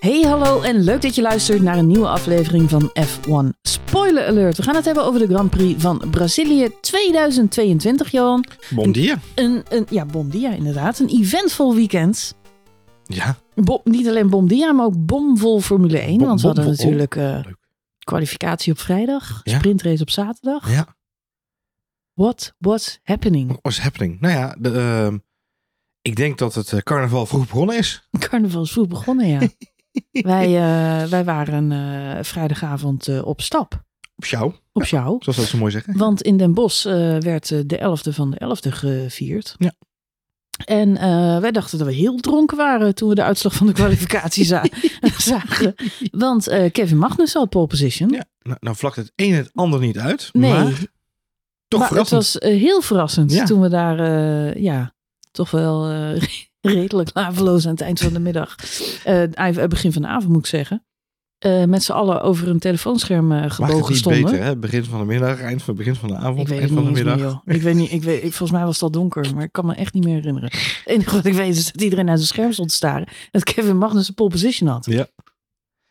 Hey, hallo en leuk dat je luistert naar een nieuwe aflevering van F1 Spoiler Alert. We gaan het hebben over de Grand Prix van Brazilië 2022, Johan. Bon dia. Een, een, ja, bom dia inderdaad. Een eventvol weekend. Ja, Bom- niet alleen bom dia, maar ook bomvol Formule 1. Bom- want we hadden bomvol, natuurlijk eh, kwalificatie op vrijdag, Ja. sprintrace op zaterdag. ja. What was happening? What was happening? Nou ja, de, ehm, ik denk dat het eh, carnaval vroeg begonnen is. Carnaval is vroeg begonnen, ja. wij, eh, wij waren eh, vrijdagavond eh, op stap, Op jou, op jou. zoals dat zo mooi zeggen. Want in Den Bosch werd de 11e van de 11e gevierd. Ja. En wij dachten dat we heel dronken waren toen we de uitslag van de kwalificatie za- zagen. Want Kevin Magnussen had pole position. Ja, nou, nou vlakt het een het ander niet uit. nee, Maar toch maar het verrassend. was heel verrassend Ja. toen we daar ja, toch wel redelijk laveloos aan het eind van de middag, eh, begin van de avond moet ik zeggen, eh, met z'n allen over een telefoonscherm eh, gebogen niet stonden. beter, hè? Begin van de middag, eind van, begin van de avond, Ik weet eind van niet de meer, middag. Ik weet niet, ik weet, ik- volgens mij was het al donker, maar ik kan me echt niet meer herinneren. Het enige wat ik weet is dat iedereen naar zijn scherm stond te staren. En dat Kevin Magnussen pole position had. Ja.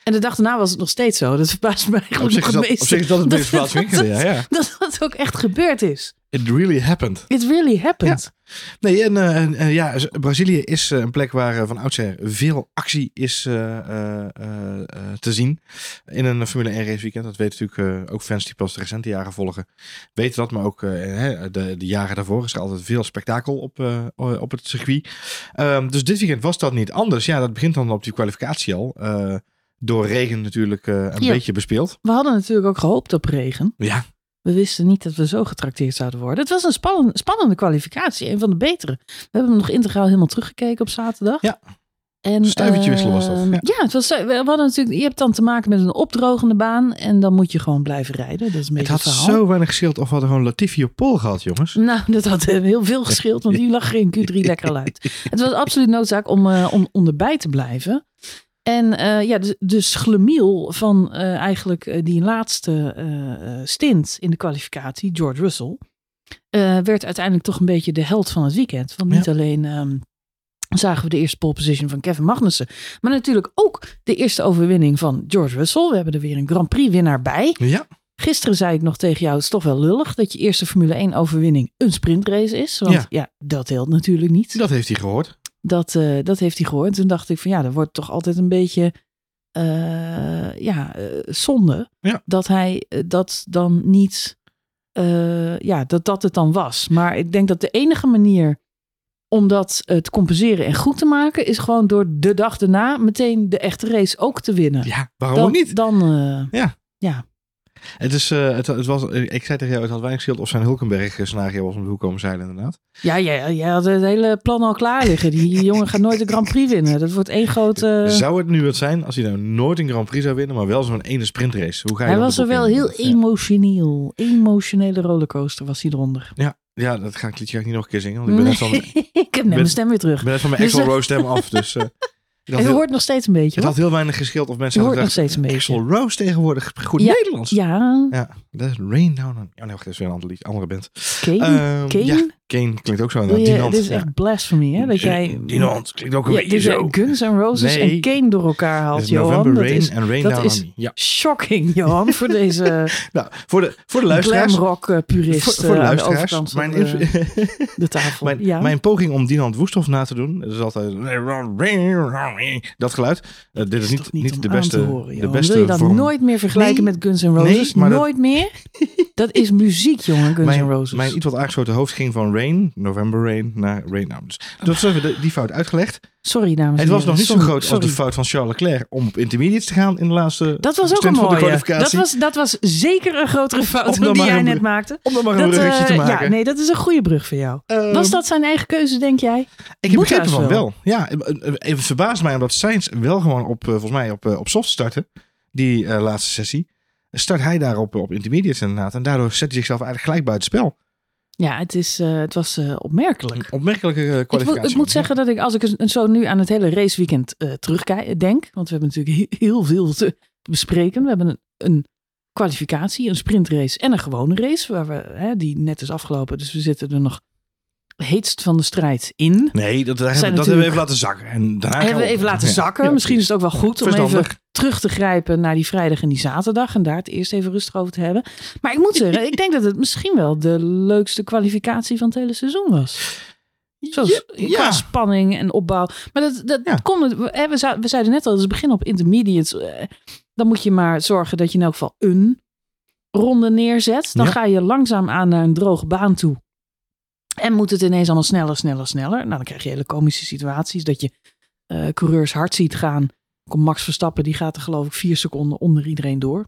En de dag daarna was het nog steeds zo. Dat verbaast me eigenlijk nog het dat, op meeste. zich is dat het meest Dat- ja, ja. Dat dat ook echt gebeurd is. It really happened. It really happened. Nee, en, eh, en, eh, ja, Brazilië is eh, een plek waar van oudsher veel actie is te zien. In een Formule 1 race weekend. Dat weten natuurlijk ook fans die pas de recente jaren volgen. Weten dat, maar ook de, de jaren daarvoor is er altijd veel spektakel op, op het circuit. Ehm, dus dit weekend was dat niet anders. Ja, dat begint dan op die kwalificatie al. Door regen natuurlijk een Ja. beetje bespeeld. We hadden natuurlijk ook gehoopt op regen. Ja, We wisten niet dat we zo getrakteerd zouden worden. Het was een spannende, spannende kwalificatie. Een van de betere. We hebben hem nog integraal helemaal teruggekeken op zaterdag. Ja. En, Stuivertje wisselen was dat, ehm, ja. Ja, het was, we hadden natuurlijk, je hebt dan te maken met een opdrogende baan. En dan moet je gewoon blijven rijden. Dat is een het had het zo weinig geschild of we hadden gewoon Latifi op pol gehad, jongens. Nou, dat had eh, heel veel gescheeld, want die lag er in Q3 lekker al uit. Het was absoluut noodzaak om, eh, om onderbij te blijven. En eh, ja, dus, dus Glemiel van eh, eigenlijk eh, die laatste stint in de kwalificatie, George Russell, werd uiteindelijk toch een beetje de held van het weekend. Want niet alleen ehm, zagen we de eerste pole position van Kevin Magnussen, maar natuurlijk ook de eerste overwinning van George Russell. We hebben er weer een Grand Prix winnaar bij. Ja, Gisteren zei ik nog tegen jou, het is toch wel lullig dat je eerste Formule 1 overwinning een sprintrace is. Want ja, Ja. dat telt natuurlijk niet. dat heeft hij gehoord. Dat, eh, dat heeft hij gehoord. Toen dacht ik van ja, dat wordt toch altijd een beetje eh, ja, eh, zonde. Ja. Dat hij dat dan niet, ja, dat dat het dan was. Maar ik denk dat de enige manier om dat te compenseren en goed te maken, is gewoon door de dag daarna meteen de echte race ook te winnen. Ja, waarom dan, ook niet? Dan, Ja. ja. Het is, eh, het, het was, ik zei tegen jou, het had weinig schild of zijn Hulkenberg scenario was om de hoek komen zeilen inderdaad. Ja, jij, jij had het hele plan al klaar liggen. Die jongen gaat nooit de Grand Prix winnen. Dat wordt één grote... Zou het nu wat zijn als hij nou nooit een Grand Prix zou winnen, maar wel zo'n ene sprintrace? Hoe ga je hij was er wel in? heel emotioneel. Emotionele rollercoaster was hij eronder. Ja, ja, dat ga ik liedje ga ik niet nog een keer zingen, want ik ben net van, ik ik heb net mijn stem weer terug. ben net van mijn Dus, Axel eh, Rose stem af. Dus eh, het, heel, hoort nog steeds een beetje het hoor. had heel weinig geschild of mensen Je hoort nog steeds een beetje. Axel Rose tegenwoordig, goed Ja, Nederlands. Ja, Ja, dat is Rain Down on... Oh nee, wacht, dat is weer een ander lied, andere band. Kane. Ehm, Kane? Ja, Kane klinkt ook zo. Dinant, dit is ja. echt blasphemy hè? Dat jij... Dinant klinkt ook een Ja, beetje zo. Guns N' Roses Nee. en Kane door elkaar haalt, Johan. Dat is en Rain dat is. Ja. shocking, Johan, voor deze Nou, voor de, voor de luisteraars... glamrock eh, purist Voor, voor de eh, aan de luisteraars, mijn, de, de tafel. mijn, ja. mijn poging om Dinant Woesthoff na te doen, dat is altijd dat geluid. Eh, dit is niet, niet, de aan beste, te horen, de beste Wil je dat vorm. nooit meer vergelijken Nee. met Guns N' Roses? Nee, maar dat- nooit meer? Dat is muziek, jongen, Guns N' Roses. mijn iets wat aangeschoten hoofd ging van Rain, November Rain, naar Rain. Nou, dus dat is even die fout uitgelegd. Sorry, dames en Het was heren. nog niet zo Sorry, groot als de fout van Charles Leclerc om op intermediates te gaan in de laatste Dat was ook een mooie. Dat was, dat was zeker een grotere fout dan dan die jij een net maakte. Om dan maar een Dat, bruggetje te eh, maken. Ja, nee, dat is een goede brug voor jou. Ehm, Was dat zijn eigen keuze, denk jij? Ik heb begrepen van wel. wel. Ja, eh, eh, het verbaast mij omdat Sainz wel gewoon op, eh, volgens mij op, eh, op soft starten. Die eh, laatste sessie. Start hij daar op, op intermediates inderdaad. En daardoor zet hij zichzelf eigenlijk gelijk buiten spel. Ja, het, is, eh, het was eh, opmerkelijk. Een opmerkelijke eh, Ik, kwalificatie. moet- ik moet zeggen dat ik, als ik zo nu aan het hele raceweekend terugkijk, denk, want we hebben natuurlijk he- heel veel te bespreken. We hebben een, een kwalificatie, een sprintrace en een gewone race, waar we, hè, die net is afgelopen. Dus we zitten er nog heetst van de strijd in. Nee, dat, dat, Zijn hebben we even laten zakken. En daarna hebben we even laten zakken. Ja, Misschien is het ook wel goed om even. Terug te grijpen naar die vrijdag en die zaterdag. En daar het eerst even rustig over te hebben. Maar ik moet zeggen, ik denk dat het misschien wel de leukste kwalificatie van het hele seizoen was. Zoals Ja, qua ja. spanning en opbouw. Maar dat, dat Ja. komt, we, we, zeiden net al, het is begin op intermediates. eh, Dan moet je maar zorgen dat je in elk geval een ronde neerzet. Dan ga je langzaam aan naar een droge baan toe. En moet het ineens allemaal sneller, sneller, sneller. Nou, dan krijg je hele komische situaties. Dat je eh, coureurs hard ziet gaan. Komt Max Verstappen, die gaat er geloof ik vier seconden onder iedereen door.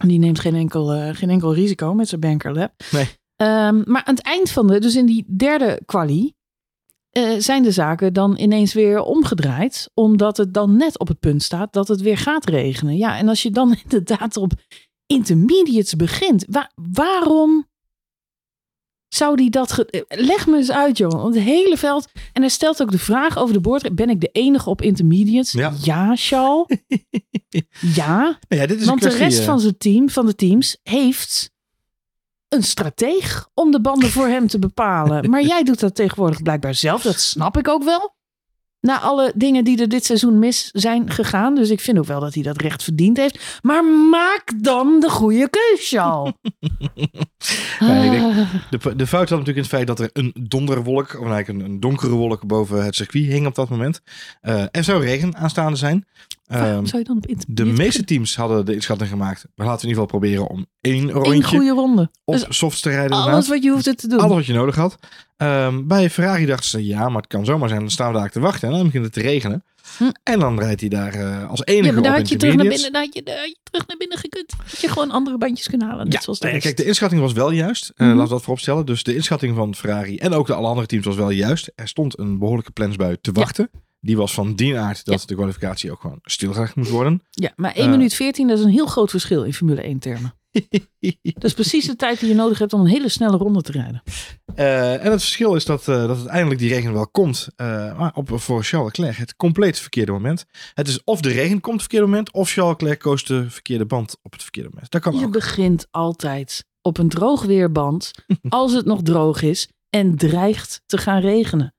En die neemt geen enkel, eh, geen enkel risico met zijn banker lap. Nee. Ehm, maar aan het eind van de, dus in die derde kwalie, eh, zijn de zaken dan ineens weer omgedraaid. Omdat het dan net op het punt staat dat het weer gaat regenen. Ja, en als je dan inderdaad op intermediates begint, wa- waarom zou die dat... ge- Leg me eens uit, joh. Want het hele veld... En hij stelt ook de vraag over de boord. Ben ik de enige op intermediates? Ja. Charles. ja. Ja, dit is Want de rest eh, van zijn team, van de teams, heeft een strateeg om de banden voor hem te bepalen. Maar jij doet dat tegenwoordig blijkbaar zelf. Dat snap ik ook wel. Na alle dingen die er dit seizoen mis zijn gegaan. Dus ik vind ook wel dat hij dat recht verdiend heeft. Maar maak dan de goede keus, denk- Ah. De, de fout zat natuurlijk in het feit dat er een donderwolk, of eigenlijk een, een donkere wolk boven het circuit hing op dat moment. Eh, er zou regen aanstaande zijn. Ehm, zou je dan op de intermediate meeste teams hadden de inschatting gemaakt. Maar laten we in ieder geval proberen om één Eén rondje goede ronde. op Dus softs te rijden. alles inderdaad. wat je hoeft te doen. Alles wat je nodig had. Ehm, bij Ferrari dachten ze, ja, maar het kan zomaar zijn. Dan staan we daar te wachten en dan begint het te regenen. Hm. En dan rijdt hij daar eh, als enige ja, maar daar op had je terug naar binnen, daar had je, daar had je terug naar binnen gekund. Had je gewoon andere bandjes kunnen halen. Net Ja, zoals de nee, kijk, de inschatting was wel juist. Mhm. Laten we dat vooropstellen. Dus de inschatting van Ferrari en ook de alle andere teams was wel juist. Er stond een behoorlijke plensbui te Ja. Die was van die aard dat de kwalificatie ook gewoon stilgelegd moest worden. Ja, maar 1 Eh. minuut 14, dat is een heel groot verschil in Formule 1 termen. Dat is precies de tijd die je nodig hebt om een hele snelle ronde te rijden. Eh, en het verschil is dat, eh, dat uiteindelijk die regen wel komt. maar op, voor Charles Leclerc het compleet verkeerde moment. Het is of de regen komt op het verkeerde moment. Of Charles Leclerc koos de verkeerde band op het verkeerde moment. Dat kan Je ook. begint altijd op een droog weerband, als het nog droog is en dreigt te gaan regenen.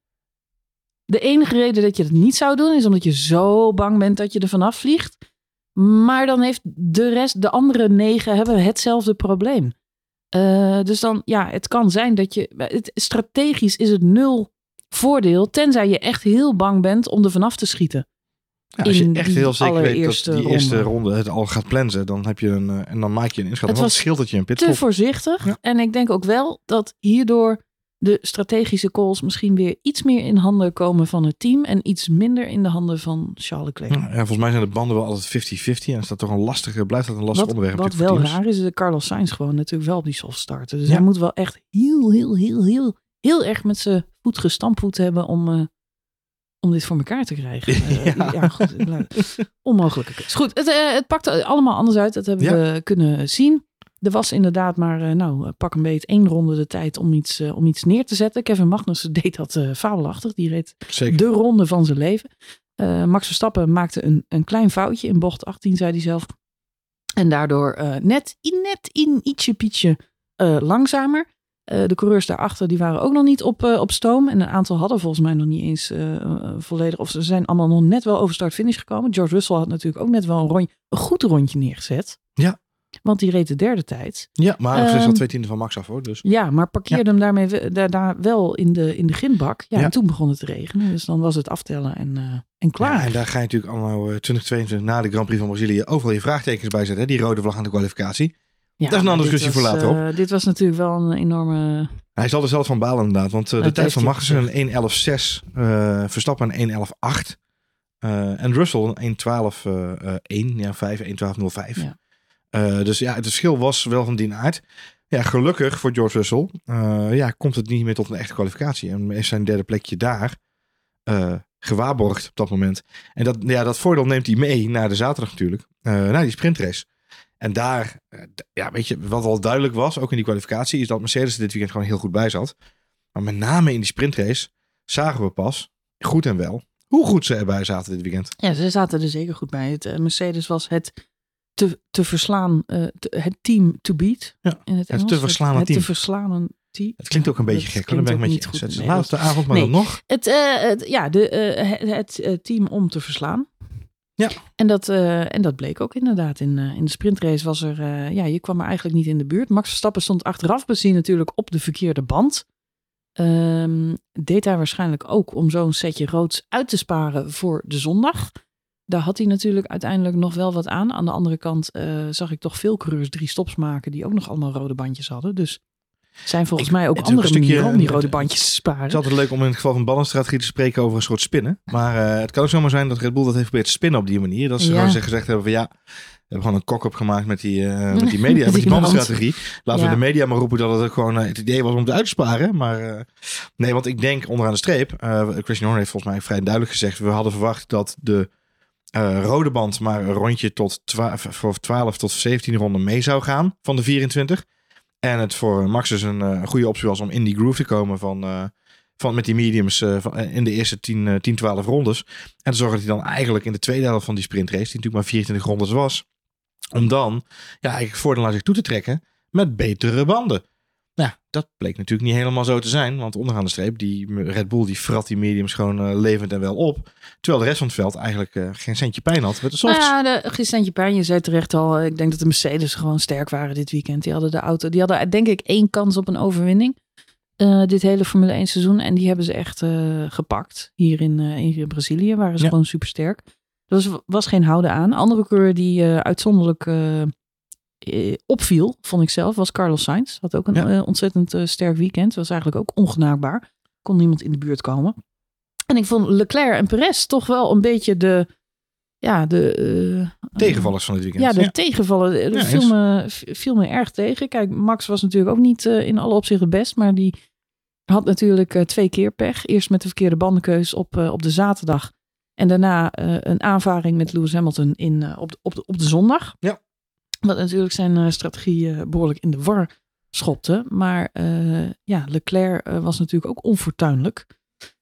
De enige reden dat je het niet zou doen is omdat je zo bang bent dat je er vanaf vliegt. Maar dan heeft de rest, de andere negen, hebben hetzelfde probleem. Eh, dus dan, ja, het kan zijn dat je. Het, strategisch is het nul voordeel, tenzij je echt heel bang bent om er vanaf te schieten. Ja, als je echt heel zeker weet dat die eerste ronde. het al gaat plensen. Dan heb je een, eh, en dan maak je een inschatting. Het was het scheelt dat je een te pitstop. voorzichtig. Ja. En ik denk ook wel dat hierdoor de strategische calls misschien weer iets meer in handen komen van het team. En iets minder in de handen van Charles Leclerc. Ja, volgens mij zijn de banden wel altijd 50-50. En is dat toch een lastige, blijft dat een lastig Wat, onderwerp. wat wel teams. raar is, de Carlos Sainz gewoon natuurlijk wel op die soft starten. Dus Ja. hij moet wel echt heel, heel, heel, heel, heel erg met zijn voet gestampt hebben om, eh, om dit voor elkaar te krijgen. Eh, Ja. ja. goed. Onmogelijke keus. Goed, het, eh, het pakt allemaal anders uit. Dat hebben we kunnen zien. Er was inderdaad maar, eh, nou, pak een beetje één ronde de tijd om iets, eh, om iets neer te zetten. Kevin Magnussen deed dat eh, fabelachtig. Die reed Zeker. de ronde van zijn leven. Eh, Max Verstappen maakte een, een klein foutje in bocht 18, zei hij zelf. En daardoor eh, net, in, net in ietsje pietje eh, langzamer. Eh, de coureurs daarachter die waren ook nog niet op, eh, op stoom. En een aantal hadden volgens mij nog niet eens eh, eh, volledig. Of ze zijn allemaal nog net wel over start-finish gekomen. George Russell had natuurlijk ook net wel een, rondje, een goed rondje neergezet. Ja. Want die reed de derde tijd. Ja, maar er is al Ehm, twee tienden van Max af hoor. Dus Ja, maar parkeerde hem daarmee daar, daar wel in de, in de grindbak. Ja, Ja. en toen begon het te regenen. Dus dan was het aftellen en, eh, en klaar. Ja, en daar ga je natuurlijk allemaal eh, 2022 na de Grand Prix van Brazilië overal je vraagtekens bij zetten. Hè? Die rode vlag aan de kwalificatie. Ja, Dat is een andere discussie was, voor later, eh, dit was natuurlijk wel een enorme... Hij zal er zelf van balen inderdaad. Want eh, de tijd van Magnussen een 1.11.6. eh Verstappen een 1.11.8. eh en Russell een 1.12.1. ja, 5, 1.12.05. Ja. Eh, dus ja, het verschil was wel van die aard. Ja, gelukkig voor George Russell eh, ja, komt het niet meer tot een echte kwalificatie. En is zijn derde plekje daar eh, gewaarborgd op dat moment. En dat, ja, dat voordeel neemt hij mee naar de zaterdag natuurlijk. naar die sprintrace. En daar, ja, weet je, wat al duidelijk was, ook in die kwalificatie, is dat Mercedes er dit weekend gewoon heel goed bij zat. Maar met name in die sprintrace zagen we pas, goed en wel, hoe goed ze erbij zaten dit weekend. Ja, ze zaten er zeker goed bij. Het, Mercedes was het te, te verslaan, eh, te- het team to beat Ja, in het te verslanen het, team. te verslanen T- Het klinkt ook een beetje gek. Dan ben ik met je. niet goed Het is in het de laatste avond, maar Nee. dan nog. Het, eh, het, ja, de, eh, het, team om te verslaan. Ja. En dat, en dat bleek ook inderdaad. In, in de sprintrace was er, ja, je kwam er eigenlijk niet in de buurt. Max Verstappen stond achteraf bezien natuurlijk op de verkeerde band. Ehm, deed hij waarschijnlijk ook om zo'n setje roods uit te sparen voor de zondag. Daar had hij natuurlijk uiteindelijk nog wel wat aan. Aan de andere kant eh, zag ik toch veel coureurs drie stops maken die ook nog allemaal rode bandjes hadden. Dus zijn volgens Ik- mij ook ook andere een manieren om die rode bandjes te sparen. Het is altijd leuk om in het geval van ballenstrategie te spreken over een soort spinnen. Maar eh, het kan ook zomaar zijn dat Red Bull dat heeft geprobeerd te spinnen op die manier. Dat ze Ja. gewoon gezegd hebben van ja, we hebben gewoon een kok-up gemaakt met die, eh, met die media, met die bandenstrategie. Laten Ja. we de media maar roepen dat het ook gewoon het idee was om het uit te sparen. Maar nee, want ik denk onderaan de streep, Christian Horner heeft volgens mij vrij duidelijk gezegd, we hadden verwacht dat de eh, rode band maar een rondje tot 12, voor 12 tot 17 ronden mee zou gaan van de 24. En het voor Max dus een eh, goede optie was om in die groove te komen van, eh, van met die mediums eh, van, eh, in de eerste 10, eh, 10, 12 rondes. En te zorgen dat hij dan eigenlijk in de tweede helft van die sprintrace, die natuurlijk maar 24 rondes was, om dan ja, eigenlijk voordeel naar zich toe te trekken met betere banden. Nou, ja, dat bleek natuurlijk niet helemaal zo te zijn. Want onderaan de streep, die Red Bull die frat die mediums gewoon eh, levend en wel op. Terwijl de rest van het veld eigenlijk eh, geen centje pijn had met de softs. Nou ja, de Gistentje Pijn, je zei terecht al, ik denk dat de Mercedes gewoon sterk waren dit weekend. Die hadden de auto, die hadden denk ik één kans op een overwinning. eh, dit hele Formule 1 seizoen. En die hebben ze echt eh, gepakt. Hier in, eh, in Brazilië waren ze Ja. gewoon super sterk. Er was, was geen houden aan. Andere coureur die eh, uitzonderlijk eh, eh, opviel, vond ik zelf, was Carlos Sainz. Had ook een Ja. eh, ontzettend eh, sterk weekend. Was eigenlijk ook ongenaakbaar. Kon niemand in de buurt komen. En ik vond Leclerc en Perez toch wel een beetje de... Ja, de... eh, Tegenvallers van dit weekend. ja, de tegenvallen eh, Ja, viel, eens. me, viel me erg tegen. Kijk, Max was natuurlijk ook niet eh, in alle opzichten best, maar die had natuurlijk eh, twee keer pech. Eerst met de verkeerde bandenkeus op, eh, op de zaterdag. En daarna eh, een aanvaring met Lewis Hamilton in, eh, op, de, op, de, op de zondag. Ja. Wat natuurlijk zijn eh, strategie eh, behoorlijk in de war schopte. Maar eh, ja, Leclerc was natuurlijk ook onfortuinlijk.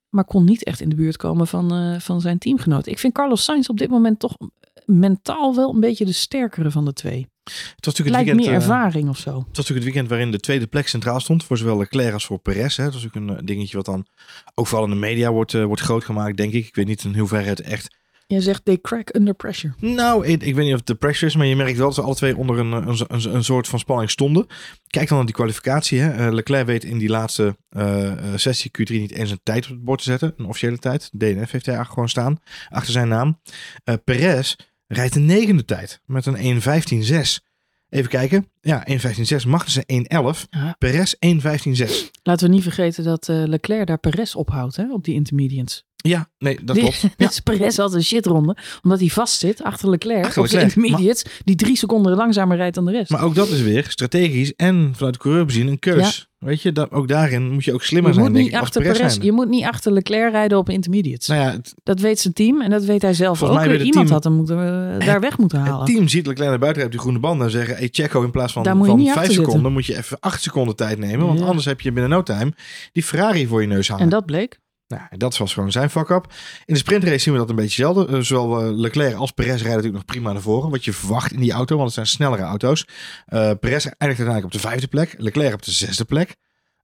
Maar kon niet echt in de buurt komen van, van zijn teamgenoot. Ik vind Carlos Sainz op dit moment toch mentaal wel een beetje de sterkere van de twee. Het was natuurlijk het Lijkt weekend, meer ervaring of zo. Het was natuurlijk het weekend waarin de tweede plek centraal stond. Voor zowel Leclerc als voor Perez. Hè. Dat was natuurlijk een dingetje wat dan ook vooral in de media wordt, wordt groot gemaakt, denk ik. Ik weet niet in hoeverre het echt... Jij zegt they crack under pressure. Nou, ik, ik weet niet of het de pressure is, maar je merkt wel dat ze alle twee onder een, een, een, een soort van spanning stonden. Kijk dan naar die kwalificatie. Hè. Eh, Leclerc weet in die laatste eh, eh, sessie Q3 niet eens een tijd op het bord te zetten. Een officiële tijd. DNF heeft hij eigenlijk gewoon staan. Achter zijn naam. Eh Perez rijdt de negende tijd. Met een 1.15.6. Even kijken. Ja, 1.15.6. Magnussen 1.11. Ja. Perez 1.15.6. Laten we niet vergeten dat eh, Leclerc daar Perez ophoudt hè, op die intermediates. Ja, nee, dat Die- klopt. Ja. Dus Perez had een shitronde, omdat hij vast zit achter Leclerc Achter op de intermediates, die drie seconden langzamer rijdt dan de rest. Maar ook dat is weer strategisch en vanuit de coureur bezien een keus. Weet je, dat, ook daarin moet je ook slimmer je, zijn, moet niet ik, achter Perez je moet niet achter Leclerc rijden op intermediates. Nou ja, het, Dat weet zijn team en dat weet hij zelf ook. mij Iemand team- had hem moeten, eh, daar weg moeten halen. Het team ziet Leclerc naar buiten op die groene banden en zeggen: Hey, Checo, in plaats van, van vijf seconden zitten. moet je even acht seconden tijd nemen. Want Ja. anders heb je binnen no time die Ferrari voor je neus hangen. en dat bleek. Nou, dat was gewoon zijn fuck-up. In de sprintrace zien we dat een beetje zelden. Eh, zowel eh, Leclerc als Perez rijden natuurlijk nog prima naar voren. Wat je verwacht in die auto, want het zijn snellere auto's. Eh Perez eindigt uiteindelijk op de vijfde plek. Leclerc op de zesde plek.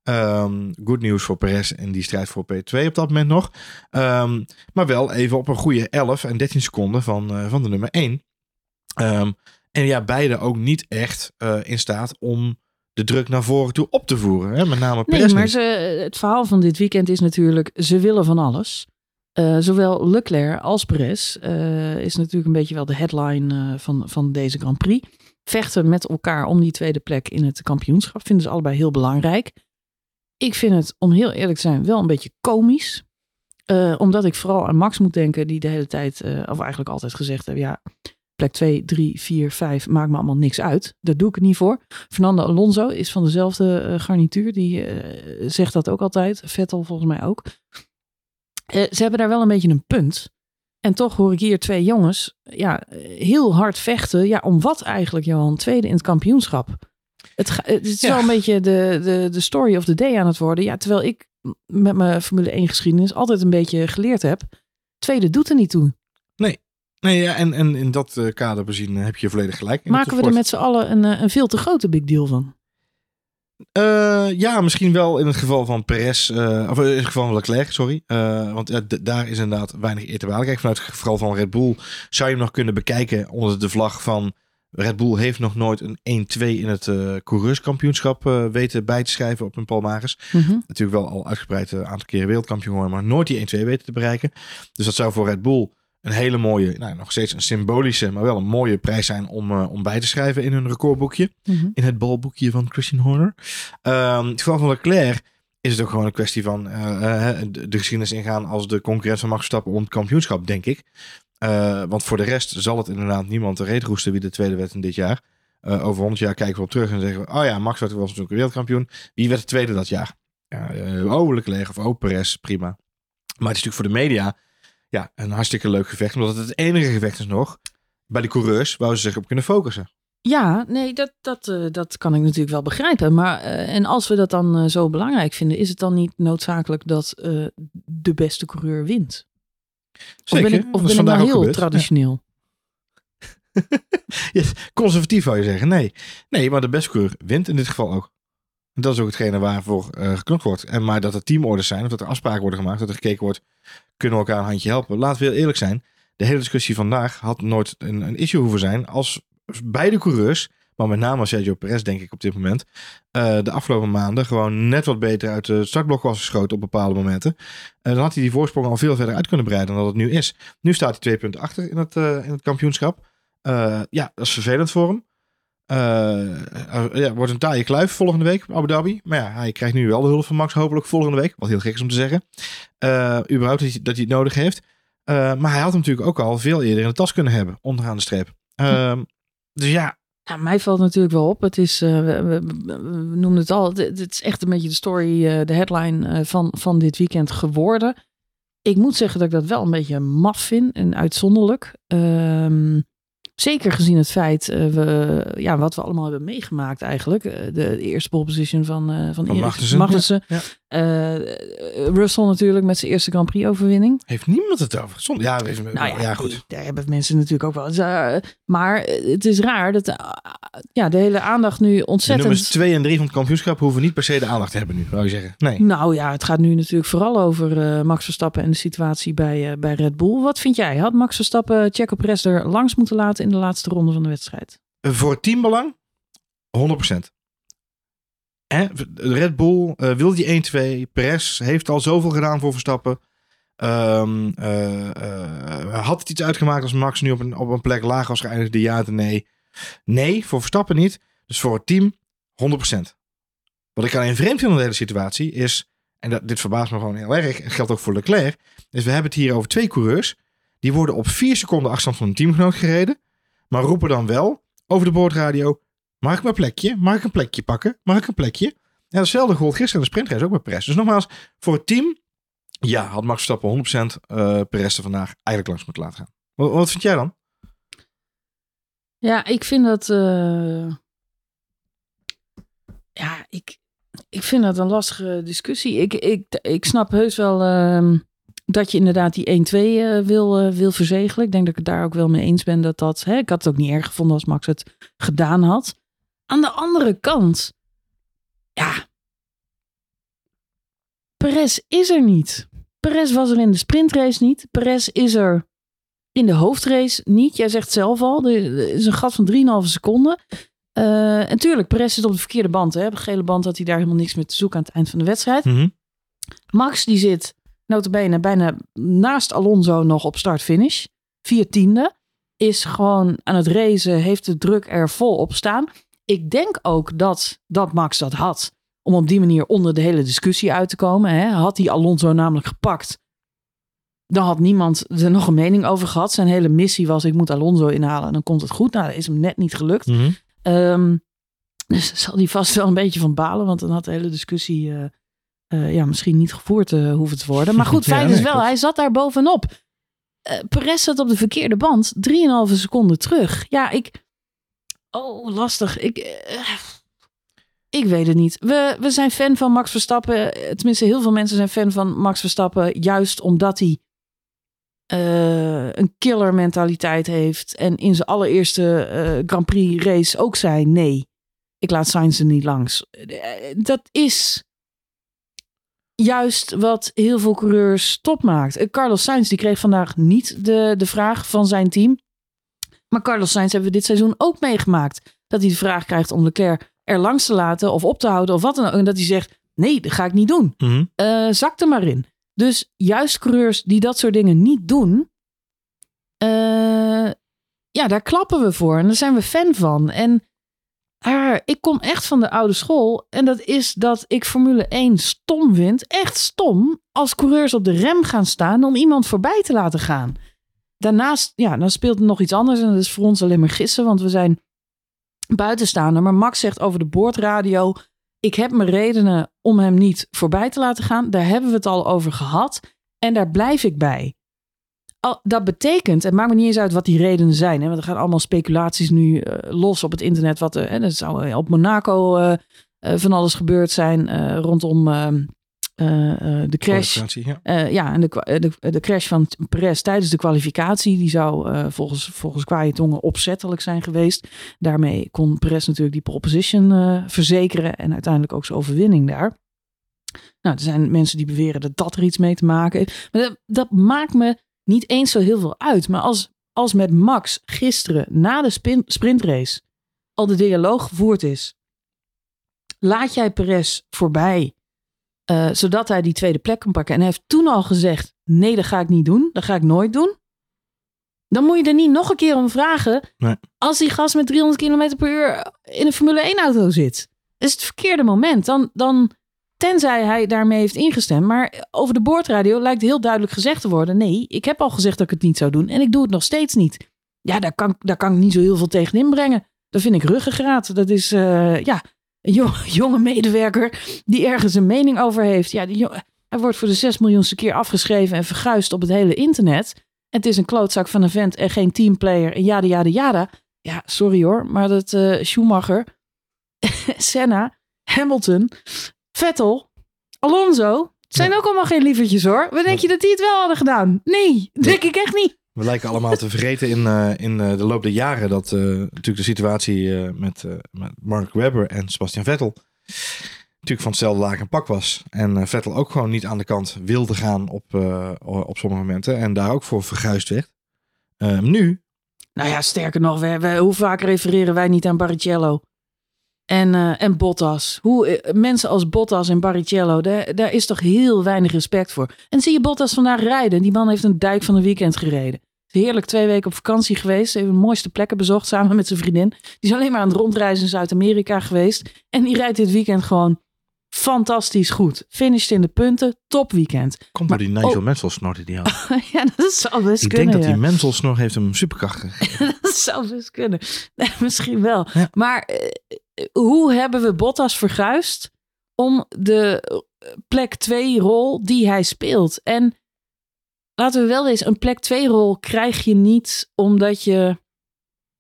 Ehm good nieuws voor Perez in die strijd voor P2 op dat moment nog. Ehm, maar wel even op een goede 11 en 13 seconden van, van de nummer 1. Ehm, en ja, beide ook niet echt in staat om de druk naar voren toe op te voeren. Hè? Met name Perez Nee, maar ze, het verhaal van dit weekend is natuurlijk, ze willen van alles. Eh, zowel Leclerc als Perez eh, is natuurlijk een beetje wel de headline eh, van, van deze Grand Prix. Vechten met elkaar om die tweede plek in het kampioenschap. Vinden ze allebei heel belangrijk. Ik vind het, om heel eerlijk te zijn, wel een beetje komisch. Omdat ik vooral aan Max moet denken, die de hele tijd, of eigenlijk altijd gezegd heeft, ja, plek 2, 3, 4, 5, maakt me allemaal niks uit. Daar doe ik het niet voor. Fernando Alonso is van dezelfde eh, garnituur. Die eh, zegt dat ook altijd. Vettel volgens mij ook. Eh, ze hebben daar wel een beetje een punt. En toch hoor ik hier twee jongens ja, heel hard vechten. Ja, om wat eigenlijk, Johan? Tweede in het kampioenschap. Het, ga- het is Ja. wel een beetje de, de, de story of the day aan het worden. Ja, terwijl ik met mijn Formule 1 geschiedenis altijd een beetje geleerd heb. Tweede doet er niet toe. Nee, ja, en, en in dat eh, kader bezien eh, heb je volledig gelijk. In Maken we er met z'n allen een, eh, een veel te grote big deal van. Uh, ja, misschien wel in het geval van Perez, uh, of in het geval van Leclerc, sorry. Uh, want daar is inderdaad weinig eer te behalen. Kijk, vanuit het geval van Red Bull zou je hem nog kunnen bekijken onder de vlag van Red Bull heeft nog nooit een 1-2 in het coureurskampioenschap weten bij te schrijven op een palmares. Mm -hmm. Natuurlijk wel al uitgebreid een aantal keren wereldkampioen geworden, maar nooit die 1-2 weten te bereiken. Dus dat zou voor Red Bull een hele mooie, nou, nog steeds een symbolische, maar wel een mooie prijs zijn om, uh, om bij te schrijven in hun recordboekje. Mm -hmm. In het balboekje van Christian Horner. Um, het geval van Leclerc is het ook gewoon een kwestie van uh, uh, de, de, geschiedenis ingaan als de concurrent van Max Verstappen om het kampioenschap, denk ik. want voor de rest zal het inderdaad niemand de reet roesten wie de tweede werd in dit jaar. over 100 jaar kijken we op terug en zeggen we, oh ja, Max was natuurlijk een wereldkampioen. Wie werd de tweede dat jaar? oh, Leclerc of oh, Perez, prima. Maar het is natuurlijk voor de media ja, een hartstikke leuk gevecht. Omdat het het enige gevecht is nog bij de coureurs waar ze zich op kunnen focussen. Ja, nee, dat, dat, uh, dat kan ik natuurlijk wel begrijpen. Maar uh, en als we dat dan uh, zo belangrijk vinden, is het dan niet noodzakelijk dat de beste coureur wint? Zeker. Of ben ik, of ben ik nou heel gebeurd. traditioneel? Ja. yes, conservatief zou je zeggen. Nee. nee, maar de beste coureur wint in dit geval ook. Dat is ook hetgene waarvoor uh, geknopt wordt. En maar dat er teamorders zijn, of dat er afspraken worden gemaakt, dat er gekeken wordt, kunnen we elkaar een handje helpen. Laten we heel eerlijk zijn. De hele discussie vandaag had nooit een, een issue hoeven zijn als beide coureurs, maar met name Sergio Perez denk ik op dit moment, uh, de afgelopen maanden gewoon net wat beter uit de startblok was geschoten op bepaalde momenten. Uh, dan had hij die voorsprong al veel verder uit kunnen breiden dan dat het nu is. Nu staat hij twee punten achter in het, in het kampioenschap. ja, dat is vervelend voor hem. Uh, ja, wordt een taaie kluif volgende week Abu Dhabi. Maar ja, hij krijgt nu wel de hulp van Max hopelijk volgende week. Wat heel gek is om te zeggen. Uh, überhaupt dat hij, dat hij het nodig heeft. Maar hij had hem natuurlijk ook al veel eerder in de tas kunnen hebben. Onderaan de streep. Hm. Dus ja. ja. Mij valt natuurlijk wel op. Het is, we, noemen het al. Het, het, is echt een beetje de story, de headline van, van dit weekend geworden. Ik moet zeggen dat ik dat wel een beetje maf vind en uitzonderlijk. Ehm Zeker gezien het feit, uh, we, ja, wat we allemaal hebben meegemaakt eigenlijk. Uh, de, de, eerste pole position van, uh, van, van Magnussen. Magnussen. Ja. Russell natuurlijk met zijn eerste Grand Prix overwinning. Heeft niemand het over? Zonder, ja, even, nou ja, ja, goed. Daar hebben mensen natuurlijk ook wel. maar het is raar dat ja, de hele aandacht nu ontzettend... De nummers 2 en 3 van het kampioenschap hoeven niet per se de aandacht te hebben nu, zou je zeggen. Nee. Nou ja, het gaat nu natuurlijk vooral over Max Verstappen en de situatie bij, bij Red Bull. Wat vind jij? Had Max Verstappen Checo Perez er langs moeten laten in de laatste ronde van de wedstrijd? Voor teambelang 100%. Hè? Red Bull uh, wil die 1-2. Perez heeft al zoveel gedaan voor Verstappen. Um, uh, uh, had het iets uitgemaakt als Max nu op een, op een plek laag was geëindigd? Ja nee? Nee, voor Verstappen niet. Dus voor het team 100%. Wat ik alleen vreemd vind in de hele situatie is, en dat, dit verbaast me gewoon heel erg, en geldt ook voor Leclerc, is we hebben het hier over twee coureurs. Die worden op vier seconden afstand van een teamgenoot gereden. Maar roepen dan wel over de boordradio: Mag ik mijn plekje? Mag ik een plekje pakken? Mag ik een plekje? En hetzelfde gold gisteren in de sprintrace ook bij Perez. Dus nogmaals, voor het team, ja, had Max Verstappen 100% uh, vandaag eigenlijk langs moeten laten gaan. Wat, wat vind jij dan? Ja, ik vind dat. Uh... Ja, ik, ik vind dat een lastige discussie. Ik, ik, ik snap heus wel. Uh dat je inderdaad die 1-2 uh, eh, wil, uh, wil verzegelen. Ik denk dat ik het daar ook wel mee eens ben dat dat... Hè, ik had het ook niet erg gevonden als Max het gedaan had. Aan de andere kant, ja... Perez is er niet. Perez was er in de sprintrace niet. Perez is er in de hoofdrace niet. Jij zegt zelf al, er is een gat van 3,5 seconden. Uh, en tuurlijk, Perez zit op de verkeerde band. Hè. Op de gele band had hij daar helemaal niks meer te zoeken aan het eind van de wedstrijd. Mm -hmm. Max die zit notabene bijna naast Alonso nog op start-finish. Vier tiende. Is gewoon aan het racen, heeft de druk er vol op staan. Ik denk ook dat, dat Max dat had. Om op die manier onder de hele discussie uit te komen. Hè. Had hij Alonso namelijk gepakt. Dan had niemand er nog een mening over gehad. Zijn hele missie was: ik moet Alonso inhalen en dan komt het goed. Nou, dat is hem net niet gelukt. Mm -hmm. dus zal hij vast wel een beetje van balen. Want dan had de hele discussie uh, uh, ja, misschien niet gevoerd uh, hoeven te worden. Maar goed, feit ja, is wel, hij zat daar bovenop. Perez zat op de verkeerde band. 3,5 seconden terug. Ja, ik... Oh, lastig. Ik... ik weet het niet. We, we zijn fan van Max Verstappen. Tenminste, heel veel mensen zijn fan van Max Verstappen. Juist omdat hij een killer mentaliteit heeft. En in zijn allereerste Grand Prix race ook zei nee. ik laat Sainz er niet langs. Eh, Dat is juist wat heel veel coureurs top maakt. Eh, Carlos Sainz die kreeg vandaag niet de, de vraag van zijn team. Maar Carlos Sainz hebben we dit seizoen ook meegemaakt. Dat hij de vraag krijgt om Leclerc er langs te laten of op te houden of wat dan ook. En dat hij zegt, nee, dat ga ik niet doen. Eh, zak er maar in. Dus juist coureurs die dat soort dingen niet doen, eh, ja, daar klappen we voor. En daar zijn we fan van. En ah, ik kom echt van de oude school. En dat is dat ik Formule 1 stom vind. Echt stom. Als coureurs op de rem gaan staan om iemand voorbij te laten gaan. Daarnaast, ja, dan speelt er nog iets anders. En dat is voor ons alleen maar gissen. Want we zijn buitenstaander. Maar Max zegt over de boordradio. Ik heb mijn redenen om hem niet voorbij te laten gaan. Daar hebben we het al over gehad. En daar blijf ik bij. Al, dat betekent, het maakt me niet eens uit wat die redenen zijn. Hè, want er gaan allemaal speculaties nu eh, los op het internet. Wat er, hè, er zou op Monaco eh, eh, van alles gebeurd zijn eh, rondom eh, eh, eh, de crash. Ja. Eh, ja, en de, de, de crash van Perez tijdens de kwalificatie, die zou eh, volgens, volgens kwaaie tongen opzettelijk zijn geweest. Daarmee kon Perez natuurlijk die pole position eh, verzekeren en uiteindelijk ook zijn overwinning daar. Nou, er zijn mensen die beweren dat dat er iets mee te maken heeft. Maar dat, dat maakt me niet eens zo heel veel uit. Maar als, als met Max gisteren na de spin, sprintrace al de dialoog gevoerd is, laat jij Perez voorbij eh, zodat hij die tweede plek kan pakken. En hij heeft toen al gezegd: nee, dat ga ik niet doen. Dat ga ik nooit doen. Dan moet je er niet nog een keer om vragen. Nee. Als die gast met 300 km per uur in een Formule 1 auto zit. Dat is het verkeerde moment. Dan, dan, tenzij hij daarmee heeft ingestemd. Maar over de boordradio lijkt heel duidelijk gezegd te worden: nee, ik heb al gezegd dat ik het niet zou doen. En ik doe het nog steeds niet. Ja, daar kan, daar kan ik niet zo heel veel tegen inbrengen. Dat vind ik ruggengraat. Dat is, eh, ja, een jo- jonge medewerker die ergens een mening over heeft. Ja, die hij wordt voor de 6 miljoenste keer afgeschreven en verguisd op het hele internet. En het is een klootzak van een vent en geen teamplayer en jada, jada, jada. Ja, sorry hoor, maar dat eh, Schumacher, Senna, Hamilton, Vettel, Alonso, het zijn ook allemaal geen lievertjes hoor. Wat denk je dat die het wel hadden gedaan? Nee, denk ik echt niet. We lijken allemaal te vergeten in, eh, in eh, de loop der jaren dat eh, natuurlijk de situatie met, met Mark Webber en Sebastian Vettel natuurlijk van hetzelfde laag en pak was. En Vettel ook gewoon niet aan de kant wilde gaan op, op sommige momenten en daar ook voor verguisd werd. Eh, nu, Nou ja, sterker nog, hoe vaak refereren wij niet aan Barrichello? En, eh, en Bottas. Hoe, eh, mensen als Bottas en Barrichello, daar, daar is toch heel weinig respect voor. En zie je Bottas vandaag rijden? Die man heeft een dijk van een weekend gereden. Heerlijk twee weken op vakantie geweest. Heeft de mooiste plekken bezocht samen met zijn vriendin. Die is alleen maar aan het rondreizen in Zuid-Amerika geweest. En die rijdt dit weekend gewoon fantastisch goed. Finished in de punten. Top weekend. komt door die Nigel oh. Mansell die hij had. ja, dat zou best Ik kunnen. denk dat die Mansell snor heeft hem superkracht gegeven. Dat zou best kunnen. Nee, misschien wel. Ja. Maar eh, hoe hebben we Bottas verguisd om de eh, plek 2 rol die hij speelt? En laten we wel eens, een plek 2 rol krijg je niet omdat je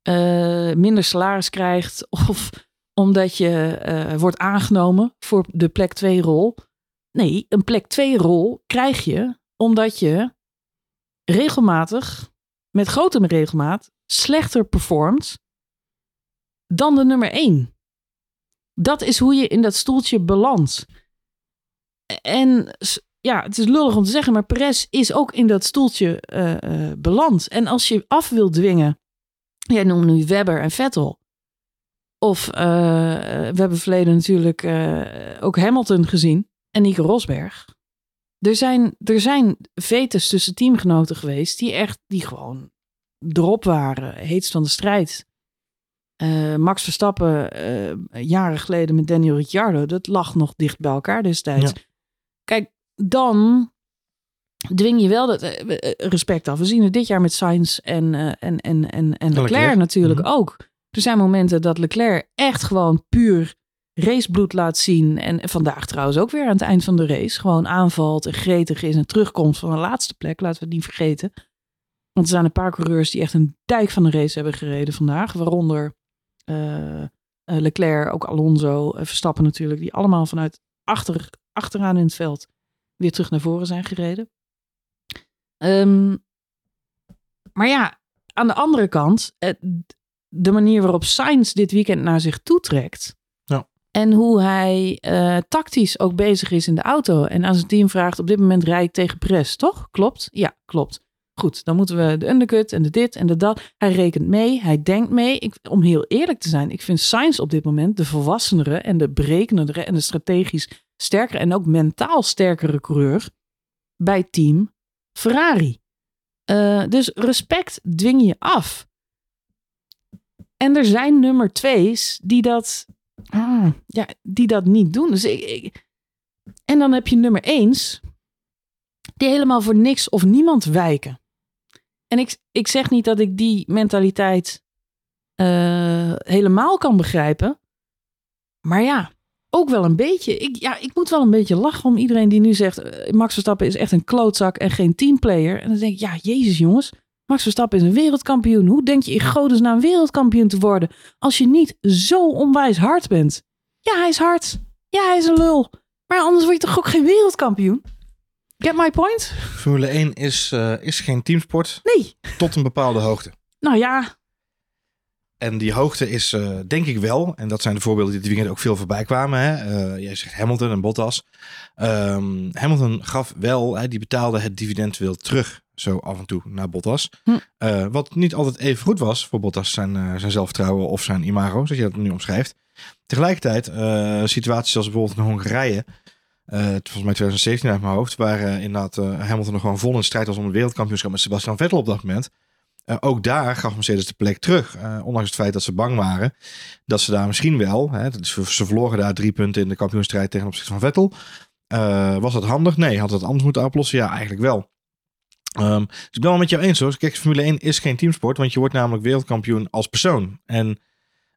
eh, minder salaris krijgt of omdat je eh, wordt aangenomen voor de plek 2 rol. Nee, een plek 2 rol krijg je omdat je regelmatig, met grote regelmaat, slechter performt dan de nummer 1. Dat is hoe je in dat stoeltje belandt. En ja, het is lullig om te zeggen, maar Perez is ook in dat stoeltje eh, eh, beland. En als je af wil dwingen, jij noemt nu Webber en Vettel. Of eh, we hebben verleden natuurlijk ook Hamilton gezien en Nico Rosberg. Er zijn, er zijn vetes tussen teamgenoten geweest die echt, die gewoon erop waren, heetst van de strijd. Eh, Max Verstappen, eh, jaren geleden met Daniel Ricciardo, dat lag nog dicht bij elkaar destijds. Ja. Kijk, dan dwing je wel dat eh, respect af. We zien het dit jaar met Sainz en, en, en, en, en Leclerc, Leclerc. natuurlijk Mhm. ook. Er zijn momenten dat Leclerc echt gewoon puur racebloed laat zien. En vandaag trouwens ook weer aan het eind van de race. Gewoon aanvalt en gretig is en terugkomt van de laatste plek. Laten we het niet vergeten. Want er zijn een paar coureurs die echt een dijk van de race hebben gereden vandaag. Waaronder Leclerc, ook Alonso, eh, Verstappen natuurlijk. Die allemaal vanuit achter, achteraan in het veld weer terug naar voren zijn gereden. Ehm, maar ja, aan de andere kant, eh, de manier waarop Sainz dit weekend naar zich toetrekt. En hoe hij uh, tactisch ook bezig is in de auto. En aan zijn team vraagt: op dit moment rijd ik tegen Press, toch? Klopt? Ja, klopt. Goed, dan moeten we de undercut en de dit en de dat. Hij rekent mee, hij denkt mee. Ik, om heel eerlijk te zijn, ik vind Sainz op dit moment de volwassenere en de berekenendere en de strategisch sterkere en ook mentaal sterkere coureur bij team Ferrari. Uh, dus respect dwing je af. En er zijn nummer twee's die dat, ah, ja, die dat niet doen. Dus en dan heb je nummer eens die helemaal voor niks of niemand wijken. En ik, ik zeg niet dat ik die mentaliteit uh, helemaal kan begrijpen. Maar ja, ook wel een beetje. Ik, ja, ik moet wel een beetje lachen om iedereen die nu zegt... Uh, Max Verstappen is echt een klootzak en geen teamplayer. En dan denk ik, ja, jezus jongens. Max Verstappen is een wereldkampioen. Hoe denk je in godesnaam wereldkampioen te worden... als je niet zo onwijs hard bent? Ja, hij is hard. Ja, hij is een lul. Maar anders word je toch ook geen wereldkampioen? Get my point? Formule 1 is, uh, is geen teamsport. Nee. Tot een bepaalde hoogte. Nou ja. En die hoogte is uh, denk ik wel, en dat zijn de voorbeelden die dit weekend ook veel voorbij kwamen. Hè? Uh, jij zegt Hamilton en Bottas. Um, Hamilton gaf wel, hè, die betaalde het dividend wel terug zo af en toe naar Bottas. Hm. wat niet altijd even goed was voor Bottas zijn, zijn zelfvertrouwen of zijn imago, zoals je dat nu omschrijft. Tegelijkertijd, situaties zoals bijvoorbeeld in Hongarije, uh, volgens mij 2017 uit mijn hoofd, waar uh, inderdaad uh, Hamilton nog gewoon vol in strijd was om het wereldkampioenschap met Sebastian Vettel op dat moment. ook daar gaf Mercedes de plek terug. ondanks het feit dat ze bang waren dat ze daar misschien wel, hè, dus ze verloren daar drie punten in de kampioenstrijd tegen opzichte van Vettel. was dat handig? Nee. Had het anders moeten oplossen? Ja, eigenlijk wel. Um, dus ik ben wel met jou eens hoor. Kijk, Formule 1 is geen teamsport, want je wordt namelijk wereldkampioen als persoon. En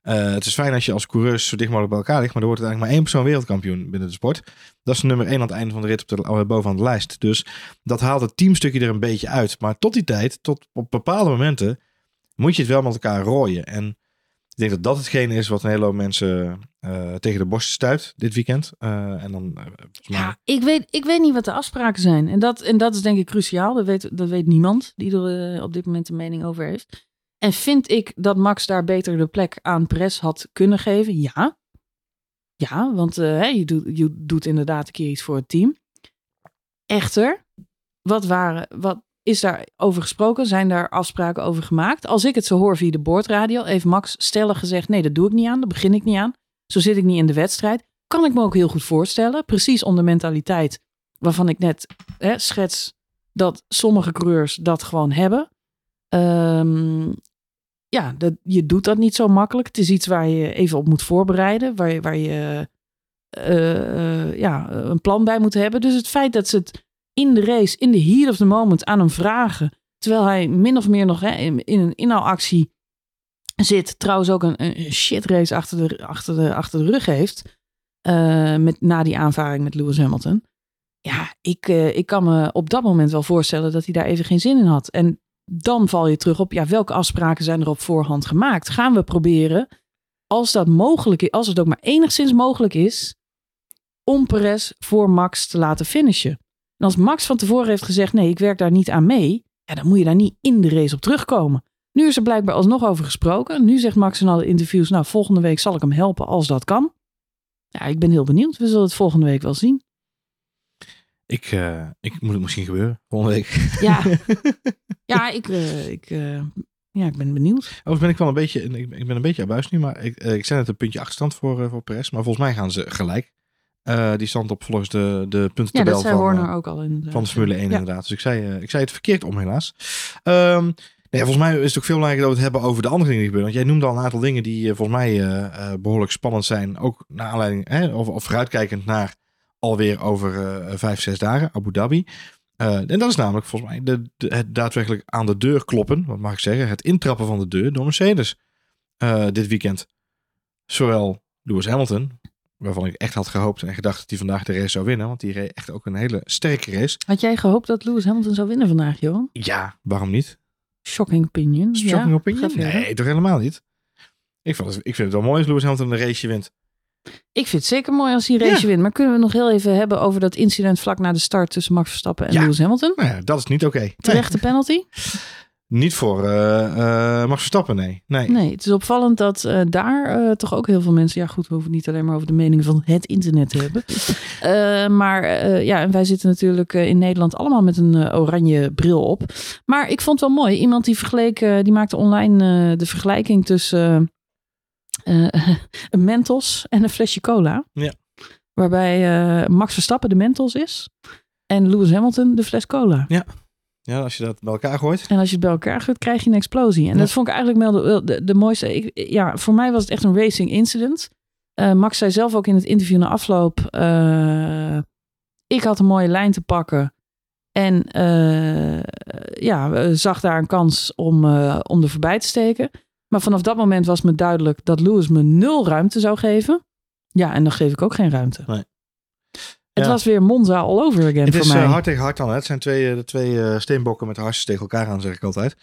uh, het is fijn als je als coureurs zo dicht mogelijk bij elkaar ligt, maar er wordt uiteindelijk maar één persoon wereldkampioen binnen de sport. Dat is nummer één aan het einde van de rit op de, uh, bovenaan de lijst. Dus dat haalt het teamstukje er een beetje uit. Maar tot die tijd, tot op bepaalde momenten, moet je het wel met elkaar rooien. En ik denk dat dat hetgene is wat een hele hoop mensen uh, tegen de borst stuit dit weekend. en dan. Ja, ik weet, ik weet niet wat de afspraken zijn. En dat, en dat is denk ik cruciaal. Dat weet, dat weet niemand die er op dit moment een mening over heeft. En vind ik dat Max daar beter de plek aan Pres had kunnen geven? Ja. Ja, want uh, je, doet, je doet inderdaad een keer iets voor het team. Echter, wat, waren, wat is daar over gesproken? Zijn daar afspraken over gemaakt? Als ik het zo hoor via de boordradio, heeft Max stellig gezegd: nee, dat doe ik niet aan, dat begin ik niet aan. Zo zit ik niet in de wedstrijd. Kan ik me ook heel goed voorstellen, precies om de mentaliteit waarvan ik net hè, schets dat sommige coureurs dat gewoon hebben. Um, ja, dat, je doet dat niet zo makkelijk. Het is iets waar je even op moet voorbereiden, waar je, waar je uh, uh, ja, een plan bij moet hebben. Dus het feit dat ze het in de race, in de heat of the moment aan hem vragen, terwijl hij min of meer nog hè, in, in een inhaalactie zit, trouwens ook een, een shit race achter de, achter de, achter de rug heeft, uh, met, na die aanvaring met Lewis Hamilton. Ja, ik, ik kan me op dat moment wel voorstellen dat hij daar even geen zin in had. En dan val je terug op, ja, welke afspraken zijn er op voorhand gemaakt? Gaan we proberen, als dat mogelijk is, als het ook maar enigszins mogelijk is, om Perez voor Max te laten finishen. En als Max van tevoren heeft gezegd, nee, ik werk daar niet aan mee, ja, dan moet je daar niet in de race op terugkomen. Nu is er blijkbaar alsnog over gesproken. Nu zegt Max in alle interviews, nou, volgende week zal ik hem helpen als dat kan. Ja, ik ben heel benieuwd. We zullen het volgende week wel zien. Ik, uh, ik moet het misschien gebeuren volgende week. Ja, ja ik, uh, ik, uh, ja, ik ben benieuwd. Overigens ben ik wel een beetje, ik, ik ben een beetje abuis nu, maar ik, ik zet net een puntje achterstand voor, voor Perez. Maar volgens mij gaan ze gelijk. die stand op volgens de, de puntentabel ja, dat van, Horner ook al in. van de Formule 1 ja. inderdaad. Dus ik zei, ik zei het verkeerd om helaas. Um, nee, volgens mij is het ook veel belangrijker dat we het hebben over de andere dingen die gebeuren. Want jij noemde al een aantal dingen die volgens mij behoorlijk spannend zijn. Ook naar aanleiding, hè, of, of vooruitkijkend naar alweer over uh, vijf, zes dagen, Abu Dhabi. Uh, en dat is namelijk volgens mij de, de, het daadwerkelijk aan de deur kloppen, wat mag ik zeggen, het intrappen van de deur door Mercedes uh, dit weekend. Zowel Lewis Hamilton, waarvan ik echt had gehoopt en gedacht dat hij vandaag de race zou winnen, want die reed echt ook een hele sterke race. Had jij gehoopt dat Lewis Hamilton zou winnen vandaag, Johan? Ja, waarom niet? Shocking opinion. Shocking ja, opinion? Nee, toch helemaal niet. Ik, vond het, ik vind het wel mooi als Lewis Hamilton een race wint. Ik vind het zeker mooi als hij race ja. wint. Maar kunnen we nog heel even hebben over dat incident vlak na de start tussen Max Verstappen en ja. Lewis Hamilton? Nou ja, dat is niet oké. Okay. Terechte nee. penalty? Niet voor uh, uh, Max Verstappen, nee. nee. Nee, het is opvallend dat uh, daar toch ook heel veel mensen... Ja goed, we hoeven niet alleen maar over de meningen van het internet te hebben. maar ja, en wij zitten natuurlijk in Nederland allemaal met een oranje bril op. Maar ik vond het wel mooi. Iemand die vergeleek, die maakte online de vergelijking tussen een Mentos en een flesje cola. Ja. Waarbij Max Verstappen de Mentos is en Lewis Hamilton de fles cola. Ja. Ja, als je dat bij elkaar gooit. En als je het bij elkaar gooit, krijg je een explosie. En dat vond ik eigenlijk wel de, de, mooiste. Ik, ja, voor mij was het echt een racing incident. Uh, Max zei zelf ook in het interview na afloop. Uh, ik had een mooie lijn te pakken. En uh, ja, zag daar een kans om, om er voorbij te steken. Maar vanaf dat moment was me duidelijk dat Lewis me nul ruimte zou geven. Ja, en dan geef ik ook geen ruimte. Nee. Het was weer Monza all over again het voor is, mij. Het is hard tegen hard dan. Hè? Het zijn twee, eh, de twee uh, steenbokken met hartjes tegen elkaar aan, zeg ik altijd.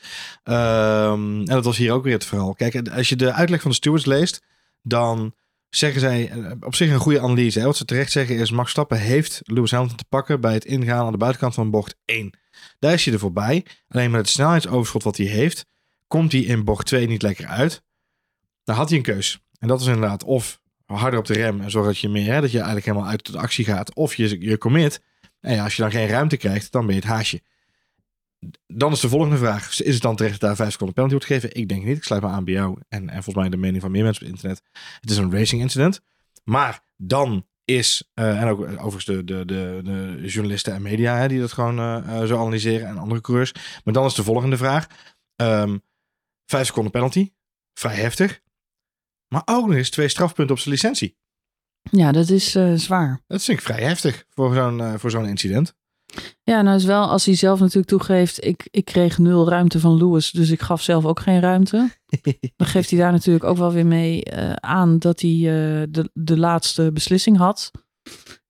Um, en dat was hier ook weer het verhaal. Kijk, als je de uitleg van de stewards leest, dan zeggen zij eh, op zich een goede analyse. Hè? Wat ze terecht zeggen is, Max Stappen heeft Lewis Hamilton te pakken bij het ingaan aan de buitenkant van bocht 1. Daar is hij er voorbij. Alleen met het snelheidsoverschot wat hij heeft, komt hij in bocht 2 niet lekker uit. Dan had hij een keus. En dat is inderdaad of harder op de rem en zorg dat je meer, hè, dat je eigenlijk helemaal uit de actie gaat. Of je, je commit. En als je dan geen ruimte krijgt, dan ben je het haasje. Dan is de volgende vraag: is het dan terecht daar vijf seconden penalty wordt gegeven? Ik denk niet. Ik sluit me aan bij jou en, en volgens mij de mening van meer mensen op internet. Het is een racing incident. Maar dan is, uh, en ook overigens de, de, de, journalisten en media hè, die dat gewoon uh, zo analyseren en andere coureurs. Maar dan is de volgende vraag: um, vijf seconden penalty, vrij heftig. Maar ook nog eens twee strafpunten op zijn licentie. Ja, dat is uh, zwaar. Dat vind ik vrij heftig voor zo'n uh, voor zo'n incident. Ja, nou is wel als hij zelf natuurlijk toegeeft, ik, ik kreeg nul ruimte van Lewis, dus ik gaf zelf ook geen ruimte. Dan geeft hij daar natuurlijk ook wel weer mee uh, aan dat hij de, de laatste beslissing had.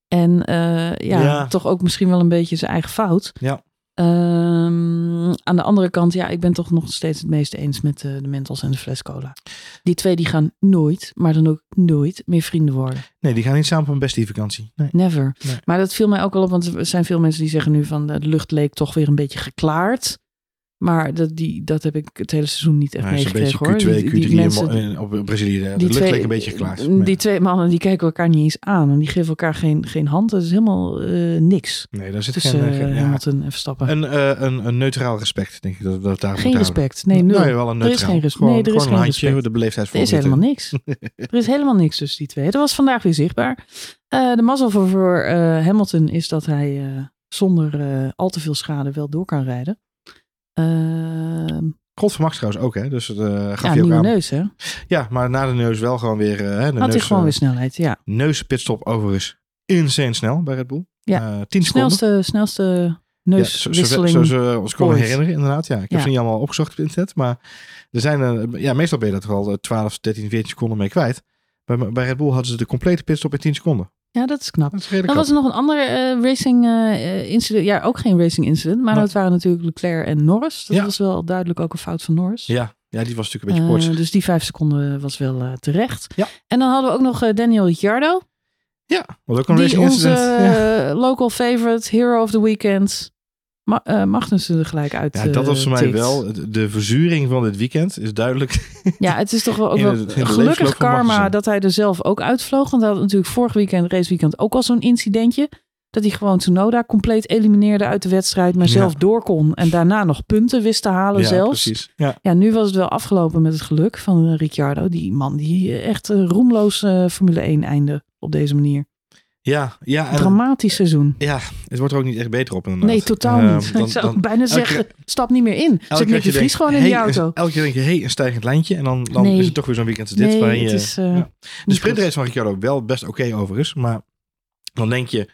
En ja, ja, toch ook misschien wel een beetje zijn eigen fout. Ja. Um, aan de andere kant, ja, ik ben toch nog steeds het meest eens met uh, de Mentos en de fles cola. Die twee die gaan nooit, maar dan ook nooit meer vrienden worden. Nee, die gaan niet samen op een bestie vakantie. Nee. Never. Nee. Maar dat viel mij ook wel op, want er zijn veel mensen die zeggen nu van de lucht leek toch weer een beetje geklaard. Maar dat, die, dat heb ik het hele seizoen niet echt Nou, meegekregen hoor. Q2, Die- Q3 die mensen- in- op Brazilië. De die lucht twee- leek een beetje klaar. Die twee mannen die kijken elkaar niet eens aan. En die geven elkaar geen, geen hand. Dat is helemaal eh, niks. Nee, daar zit Tussen geen... eh, geen- eh, ja. Hamilton en Verstappen. een, eh, een, een neutraal respect, denk ik. Dat, dat daar geen respect. Nee, nul. Nee, wel een Er is neutraal. geen res- Gewoon, nee, er is geen handje, respect. de beleefdheid Er is helemaal niks. er is helemaal niks tussen die twee. Dat was vandaag weer zichtbaar. Eh, de mazzel voor, voor eh, Hamilton is dat hij eh, zonder eh, al te veel schade wel door kan rijden. Ehm, God van Max trouwens ook, hè. Dus het eh gaf ja, hij ook aan. neus hè. Ja, maar na de neus wel gewoon weer... eh, hè, de Had hij gewoon eh, weer snelheid, ja. Neus pitstop overigens insane snel bij Red Bull. Ja. Eh, 10 seconden. Snelste, snelste Ja, zo- zo- neuswisseling. Zoals we ons kunnen herinneren, inderdaad. Ja, ik heb Ja. ze niet allemaal opgezocht op het internet. Maar er zijn, ja, meestal ben je dat toch al eh, 12, 13, 14 seconden mee kwijt. Bij, bij Red Bull hadden ze de complete pitstop in 10 seconden. Ja, dat is knap. Dat is Dan was er nog een ander eh, racing eh, incident. Ja, ook geen racing incident. Maar dat waren natuurlijk Leclerc en Norris. Dat Ja. was wel duidelijk ook een fout van Norris. Ja, ja, die was natuurlijk een beetje Eh, kort. dus die vijf seconden was wel terecht. Ja. En dan hadden we ook nog Daniel Ricciardo. ja, wat ook een Die racing onze incident. Ja. local favorite, hero of the weekend. Ma eh, Magnussen er gelijk uit Ja, dat was voor eh, mij tikt. wel de- verzuring van dit weekend. Is duidelijk. Ja, het is toch wel ook wel gelukkig karma dat hij er zelf ook uitvloog. Want hij had natuurlijk vorig weekend, raceweekend, ook al zo'n incidentje. Dat hij gewoon Tsunoda compleet elimineerde uit de wedstrijd. Maar Ja. zelf door kon. En daarna nog punten wist te halen ja, zelfs. precies. Ja. Ja, nu was het wel afgelopen met het geluk van eh, Ricciardo. Die man die eh, echt een roemloos eh, Formule 1 einde op deze manier. Ja, ja, Dramatisch seizoen. ja, het wordt er ook niet echt beter op inderdaad. Nee, totaal Ehm, niet. dan- ik zou dan- bijna zeggen, stap niet meer in. Zit Nick de je Vries gewoon in die auto. Elke keer denk je, hey, een stijgend lijntje. En dan, dan Nee. is het toch weer zo'n weekend als dit. Nee, waarin je, is, eh, ja. De sprintrace van Ricciardo wel best oké overigens. Maar dan denk je,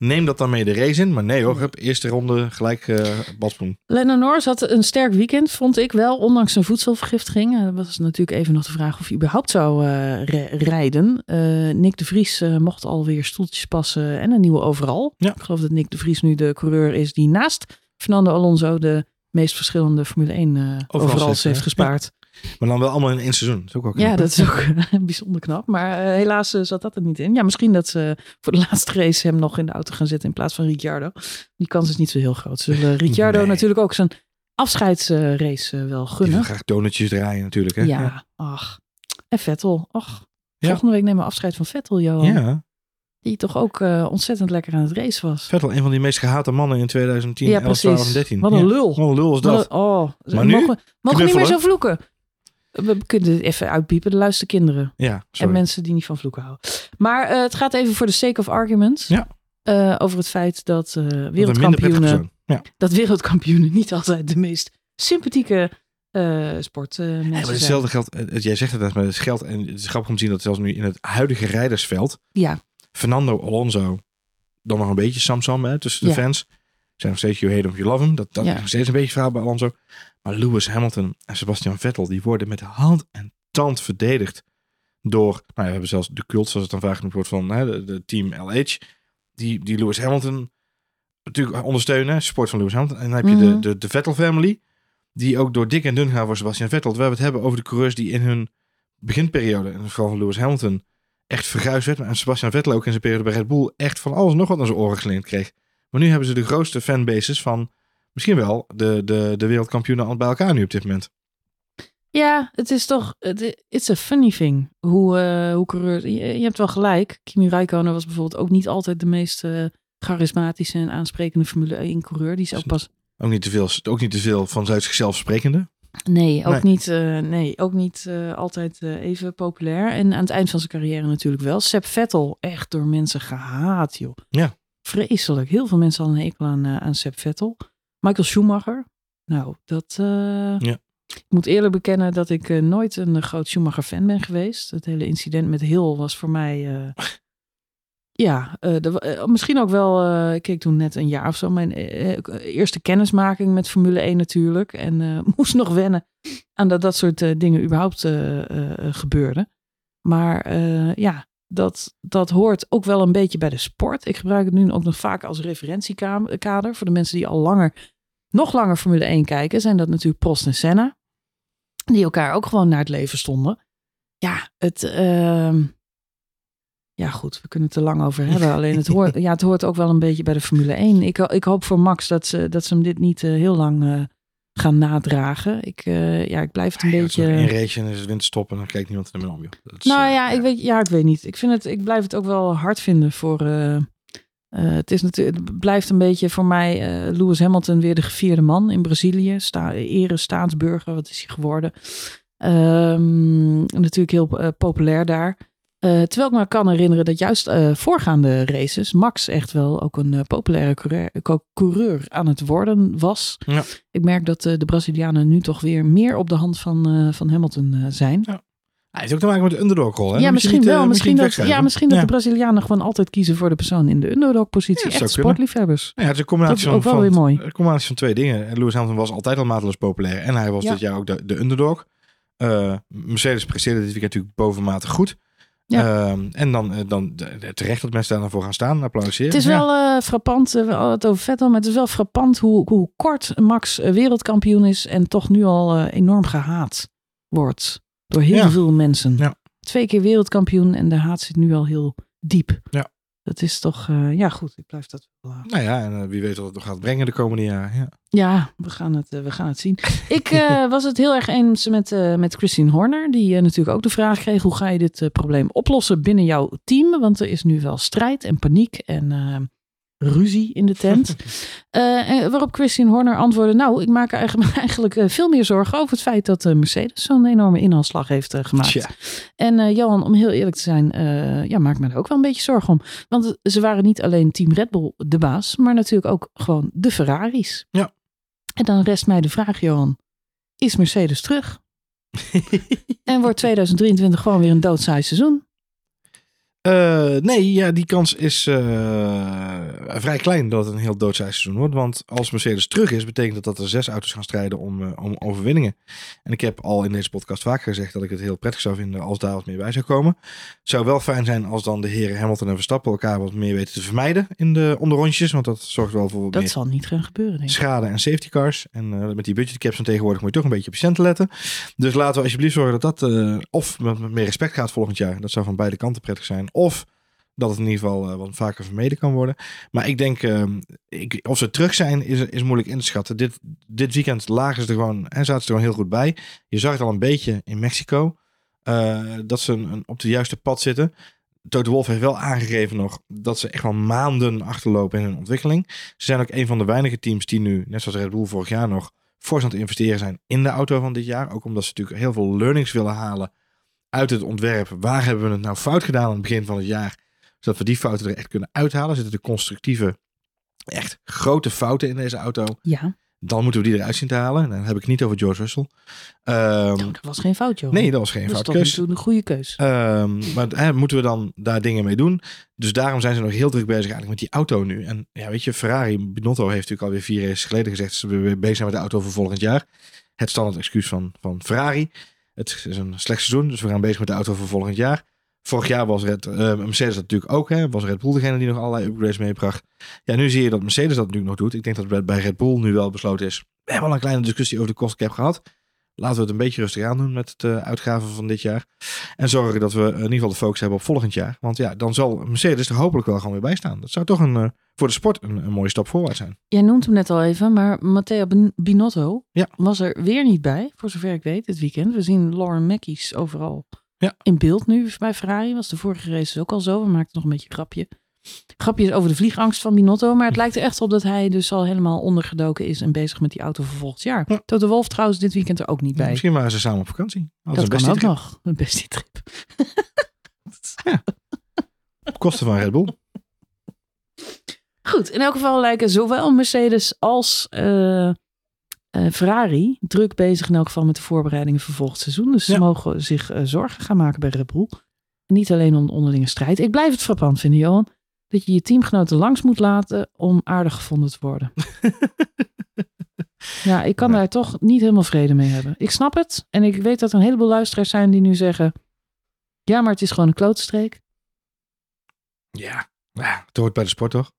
neem dat dan mee de race in. Maar nee hoor, hup, eerste ronde gelijk eh badsprong. Lennon Norris had een sterk weekend, vond ik wel, ondanks zijn voedselvergiftiging. Eh, Dat was natuurlijk even nog de vraag of hij überhaupt zou eh, rijden. Eh, Nick de Vries eh, mocht alweer stoeltjes passen en een nieuwe overal. Ja. Ik geloof dat Nick de Vries nu de coureur is die naast Fernando Alonso de meest verschillende Formule 1 eh overals heeft, gespaard. Maar dan wel allemaal in één seizoen. Dat is ook wel knap, Ja, dat is ook bijzonder knap. Maar eh, helaas eh, zat dat er niet in. Ja, misschien dat ze voor de laatste race hem nog in de auto gaan zetten in plaats van Ricciardo. Die kans is niet zo heel groot. Zullen Ricciardo Nee. natuurlijk ook zijn afscheidsrace eh, wel Die gunnen. wil graag donutjes draaien natuurlijk. Hè? Ja, ach. En Vettel, ach. Ja. Volgende week nemen we afscheid van Vettel, Johan. ja. Die toch ook eh, ontzettend lekker aan het race was. Vettel, een van die meest gehate mannen in 2010, ja, 11, 12 en precies. 13. Wat een Ja. lul. Wat een lul is dat. een- oh, Maar nu? mogen, we- mogen we niet meer zo vloeken. We kunnen het even uitpiepen, de luisteren kinderen. Ja, En mensen die niet van vloeken houden. Maar eh, het gaat even voor de sake of argument. Ja. eh, over het feit dat eh wereldkampioenen. Ja. dat wereldkampioenen niet altijd de meest sympathieke eh sportmensen Ja, maar zijn. hetzelfde geldt, jij zegt het net, maar het geldt, en het is grappig om te zien dat zelfs nu in het huidige rijdersveld, Ja, Fernando Alonso, dan nog een beetje Samsam hè, tussen de Ja. fans. Zijn nog steeds you hate him of you love him. Dat, dat Ja. is nog steeds een beetje verhaal bij Alonso. Maar Lewis Hamilton en Sebastian Vettel, die worden met hand en tand verdedigd door, nou ja, we hebben zelfs de cult, zoals het dan vaak genoemd wordt, van hè, de, de team LH. Die, die Lewis Hamilton natuurlijk ondersteunen, support van Lewis Hamilton. En dan heb je Mhm. de, de, de Vettel family, die ook door dik en dun gaan voor Sebastian Vettel. Terwijl we het hebben over de coureurs die in hun beginperiode, in het geval van Lewis Hamilton, echt verguisd werd. En Sebastian Vettel ook in zijn periode bij Red Bull echt van alles nog wat aan zijn oren geleend kreeg. Maar nu hebben ze de grootste fanbases van misschien wel de, de, de wereldkampioenen al bij elkaar nu op dit moment. ja het is toch, het- it's a funny thing. Hoe, eh hoe coureur, je, je hebt wel gelijk. Kimi Räikkönen was bijvoorbeeld ook niet altijd de meest eh, charismatische en aansprekende Formule 1 coureur. Die is ook pas Ook niet te veel, ook niet te veel van zichzelf sprekende. Nee, ook Nee. niet, eh, nee, ook niet altijd even populair. En aan het eind van zijn carrière natuurlijk wel. Seb Vettel, echt door mensen gehaat, joh. Ja. Vreselijk. Heel veel mensen hadden een hekel aan, eh, aan Seb Vettel. Michael Schumacher. Nou, dat... eh, Ja. Ik moet eerlijk bekennen dat ik eh, nooit een groot Schumacher-fan ben geweest. Het hele incident met Hill was voor mij... ja, de- misschien ook wel... ik keek toen net een jaar of zo. Mijn eerste kennismaking met Formule 1 natuurlijk. En moest nog wennen aan dat dat soort dingen überhaupt gebeurden. Maar ja, dat, dat hoort ook wel een beetje bij de sport. Ik gebruik het nu ook nog vaak als referentiekader. Voor de mensen die al langer, nog langer Formule 1 kijken, zijn dat natuurlijk Prost en Senna. Die elkaar ook gewoon naar het leven stonden. Ja, het... ehm, ja, goed, we kunnen het er lang over hebben. Alleen het hoort, ja, het hoort ook wel een beetje bij de Formule 1. Ik, ik hoop voor Max dat ze, dat ze hem dit niet eh, heel lang eh, gaan nadragen. Ik, eh, ja, ik blijf het een Ja, beetje. Race en is het winterstop en dan kijkt niemand er meer om. Is, Nou eh, ja, ik weet, ja, ik weet niet. Ik, vind het, ik blijf het ook wel hard vinden voor. eh, het, is natuurlijk, het blijft een beetje voor mij Lewis Hamilton weer de gevierde man in Brazilië. Sta, ere staatsburger, wat is hij geworden? Ehm, natuurlijk heel populair daar. Eh, terwijl ik me kan herinneren dat juist eh, voorgaande races Max echt wel ook een eh, populaire coureur, co- coureur aan het worden was. Ja. Ik merk dat de Brazilianen nu toch weer meer op de hand van, van Hamilton zijn. Hij heeft ook te maken met de underdog-rol. Hè? Ja, misschien niet, wel. Misschien dat, ja, misschien dat Ja. de Brazilianen gewoon altijd kiezen voor de persoon in de underdog-positie. Ja, Echt sportliefhebbers. Ja, het is een combinatie, Dat is ook van, wel weer mooi. een combinatie van twee dingen. En Lewis Hamilton was altijd al mateloos populair. En hij was Ja. dit jaar ook de, de underdog. Mercedes presteerde dit weekend natuurlijk bovenmatig goed. Ja. Ehm, en dan, eh, dan de- terecht dat mensen daar dan voor gaan staan. Applaudisseren. Het is wel eh, frappant, eh, we hadden het over Vettel, maar het is wel frappant hoe, hoe kort Max eh, wereldkampioen is en toch nu al eh, enorm gehaat wordt door heel Ja. veel mensen. Ja. Twee keer wereldkampioen en de haat zit nu al heel diep. Ja. Dat is toch, eh, ja goed, ik blijf dat wel... Nou ja, en eh, wie weet wat het nog gaat brengen de komende jaren. Ja. Ja, we gaan het, eh, we gaan het zien. Ik was het heel erg eens met, met Christine Horner. Die natuurlijk ook de vraag kreeg: hoe ga je dit probleem oplossen binnen jouw team? Want er is nu wel strijd en paniek en ruzie in de tent. Eh, waarop Christine Horner antwoordde: Nou, ik maak er eigenlijk, eigenlijk eh, veel meer zorgen over het feit dat eh, Mercedes zo'n enorme inhaalslag heeft gemaakt. Tja. En Johan, om heel eerlijk te zijn, ja, maak me er ook wel een beetje zorgen om. Want ze waren niet alleen Team Red Bull de baas, maar natuurlijk ook gewoon de Ferraris. Ja. En dan rest mij de vraag, Johan, is Mercedes terug? en wordt 2023 gewoon weer een doodsaai seizoen? Eh, nee, ja, die kans is eh, vrij klein dat het een heel doodsaai seizoen wordt. Want als Mercedes terug is, betekent dat dat er zes auto's gaan strijden om, eh, om overwinningen. En ik heb al in deze podcast vaak gezegd dat ik het heel prettig zou vinden als daar wat meer bij zou komen. Het zou wel fijn zijn als dan de heren Hamilton en Verstappen elkaar wat meer weten te vermijden in de onderrondjes. Want dat zorgt wel voor Dat zal niet gaan gebeuren, denk ik. schade en safety cars. En met die budgetcaps van tegenwoordig moet je toch een beetje op je centen letten. Dus laten we alsjeblieft zorgen dat dat of met meer respect gaat volgend jaar. Dat zou van beide kanten prettig zijn. Of dat het in ieder geval eh, wat vaker vermeden kan worden. Maar ik denk, ehm, ik, of ze terug zijn, is, is moeilijk in te schatten. Dit, dit weekend lagen ze er gewoon en zaten ze er gewoon heel goed bij. Je zag het al een beetje in Mexico. eh, dat ze een, op de juiste pad zitten. Toto Wolff heeft wel aangegeven nog dat ze echt wel maanden achterlopen in hun ontwikkeling. Ze zijn ook een van de weinige teams die nu, net zoals Red Bull vorig jaar nog, fors aan het investeren zijn in de auto van dit jaar. Ook omdat ze natuurlijk heel veel learnings willen halen uit het ontwerp. Waar hebben we het nou fout gedaan aan het begin van het jaar? Zodat we die fouten er echt kunnen uithalen. Zitten de constructieve, echt grote fouten in deze auto. Ja, Dan moeten we die eruit zien te halen. En dan heb ik het niet over George Russell. Oh, dat was geen fout, joh. nee, dat was geen dat is fout keus. toen een goede keus. Ehm, maar hè, moeten we dan daar dingen mee doen? Dus daarom zijn ze nog heel druk bezig eigenlijk met die auto nu. En ja, weet je, Ferrari, Binotto heeft natuurlijk alweer vier races geleden gezegd... dat ze weer bezig zijn met de auto voor volgend jaar. Het standaard excuus van, van Ferrari. Het is een slecht seizoen, dus we gaan bezig met de auto voor volgend jaar. Vorig jaar was Red, eh, Mercedes dat natuurlijk ook. Hè, was Red Bull degene die nog allerlei upgrades meebracht. Ja, nu zie je dat Mercedes dat natuurlijk nog doet. Ik denk dat bij Red Bull nu wel besloten is. We hebben al een kleine discussie over de cost cap gehad. Laten we het een beetje rustig aan doen met het eh, uitgaven van dit jaar. En zorgen dat we in ieder geval de focus hebben op volgend jaar. Want ja, dan zal Mercedes er hopelijk wel gewoon weer bij staan. Dat zou toch een, eh, voor de sport een, een mooie stap voorwaarts zijn. Jij noemt hem net al even, maar Matteo Bin- Binotto Ja. was er weer niet bij, voor zover ik weet, dit weekend. We zien Lauren Mackies overal Ja. in beeld nu bij Ferrari. Was de vorige race ook al zo. We maakten nog een beetje een grapje. Grapjes over de vliegangst van Binotto. Maar het lijkt er echt op dat hij dus al helemaal ondergedoken is en bezig met die auto voor volgend jaar. Ja. Toto Wolf trouwens dit weekend er ook niet bij. Misschien waren ze samen op vakantie. Dat, dat kan ook nog. Een bestie trip. op kosten van Red Bull. Goed, in elk geval lijken zowel Mercedes als eh, Ferrari druk bezig in elk geval met de voorbereidingen voor volgend seizoen. Dus ze Ja. mogen zich eh, zorgen gaan maken bij Red Bull. Niet alleen om de onderlinge strijd. Ik blijf het frappant vinden, Johan, dat je je teamgenoten langs moet laten om aardig gevonden te worden. ja, ik kan daar toch niet helemaal vrede mee hebben. Ik snap het en ik weet dat er een heleboel luisteraars zijn die nu zeggen, ja, maar het is gewoon een klootstreek. Ja, ja, het hoort bij de sport toch?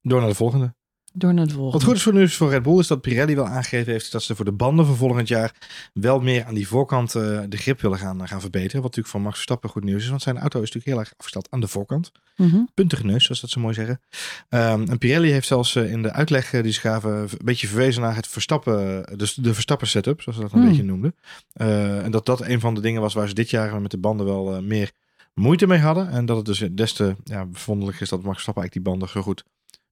Door naar de volgende. Door naar de volgende. Wat goed is voor nieuws voor Red Bull is dat Pirelli wel aangegeven heeft dat ze voor de banden van volgend jaar wel meer aan die voorkant eh, de grip willen gaan, gaan verbeteren. Wat natuurlijk voor Max Verstappen goed nieuws is, want zijn auto is natuurlijk heel erg afgesteld aan de voorkant. Mhm. puntige neus, zoals dat zo mooi zeggen. Ehm, en Pirelli heeft zelfs eh, in de uitleg eh, die ze gaven een beetje verwezen naar het Verstappen, dus de Verstappen setup, zoals ze dat een Hmm. beetje noemden. Eh, en dat dat een van de dingen was waar ze dit jaar met de banden wel eh, meer moeite mee hadden. En dat het dus des te ja, is dat Max Verstappen eigenlijk die banden zo goed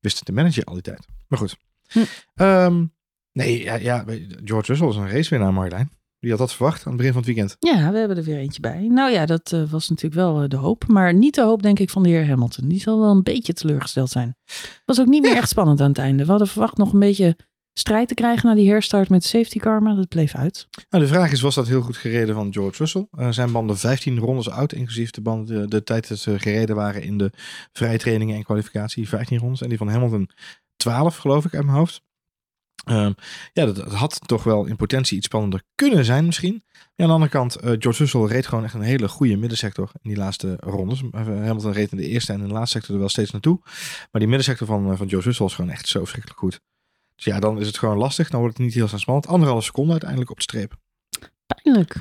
wist te managen al die tijd. Maar goed. Hm. Ehm, nee, ja, ja, George Russell is een racewinnaar, Marjolein. Wie had dat verwacht aan het begin van het weekend? Ja, we hebben er weer eentje bij. Nou ja, dat eh, was natuurlijk wel eh, de hoop. Maar niet de hoop, denk ik, van de heer Hamilton. Die zal wel een beetje teleurgesteld zijn. Was ook niet meer echt spannend aan het einde. We hadden verwacht nog een beetje strijd te krijgen na die herstart met safety car, maar dat bleef uit. Nou, de vraag is, was dat heel goed gereden van George Russell? Eh, zijn banden 15 rondes oud, inclusief de, banden, de, de tijd dat ze gereden waren in de vrije trainingen en kwalificatie, 15 rondes. En die van Hamilton 12, geloof ik, uit mijn hoofd. Ehm, ja, dat, had toch wel in potentie iets spannender kunnen zijn misschien. Ja, aan de andere kant, eh, George Russell reed gewoon echt een hele goede middensector in die laatste rondes. Eh, Hamilton reed in de eerste en in de laatste sector er wel steeds naartoe. Maar die middensector van, van George Russell is gewoon echt zo verschrikkelijk goed. Dus ja, dan is het gewoon lastig. Dan wordt het niet heel snel spannend. Anderhalve seconde uiteindelijk op de streep. Pijnlijk.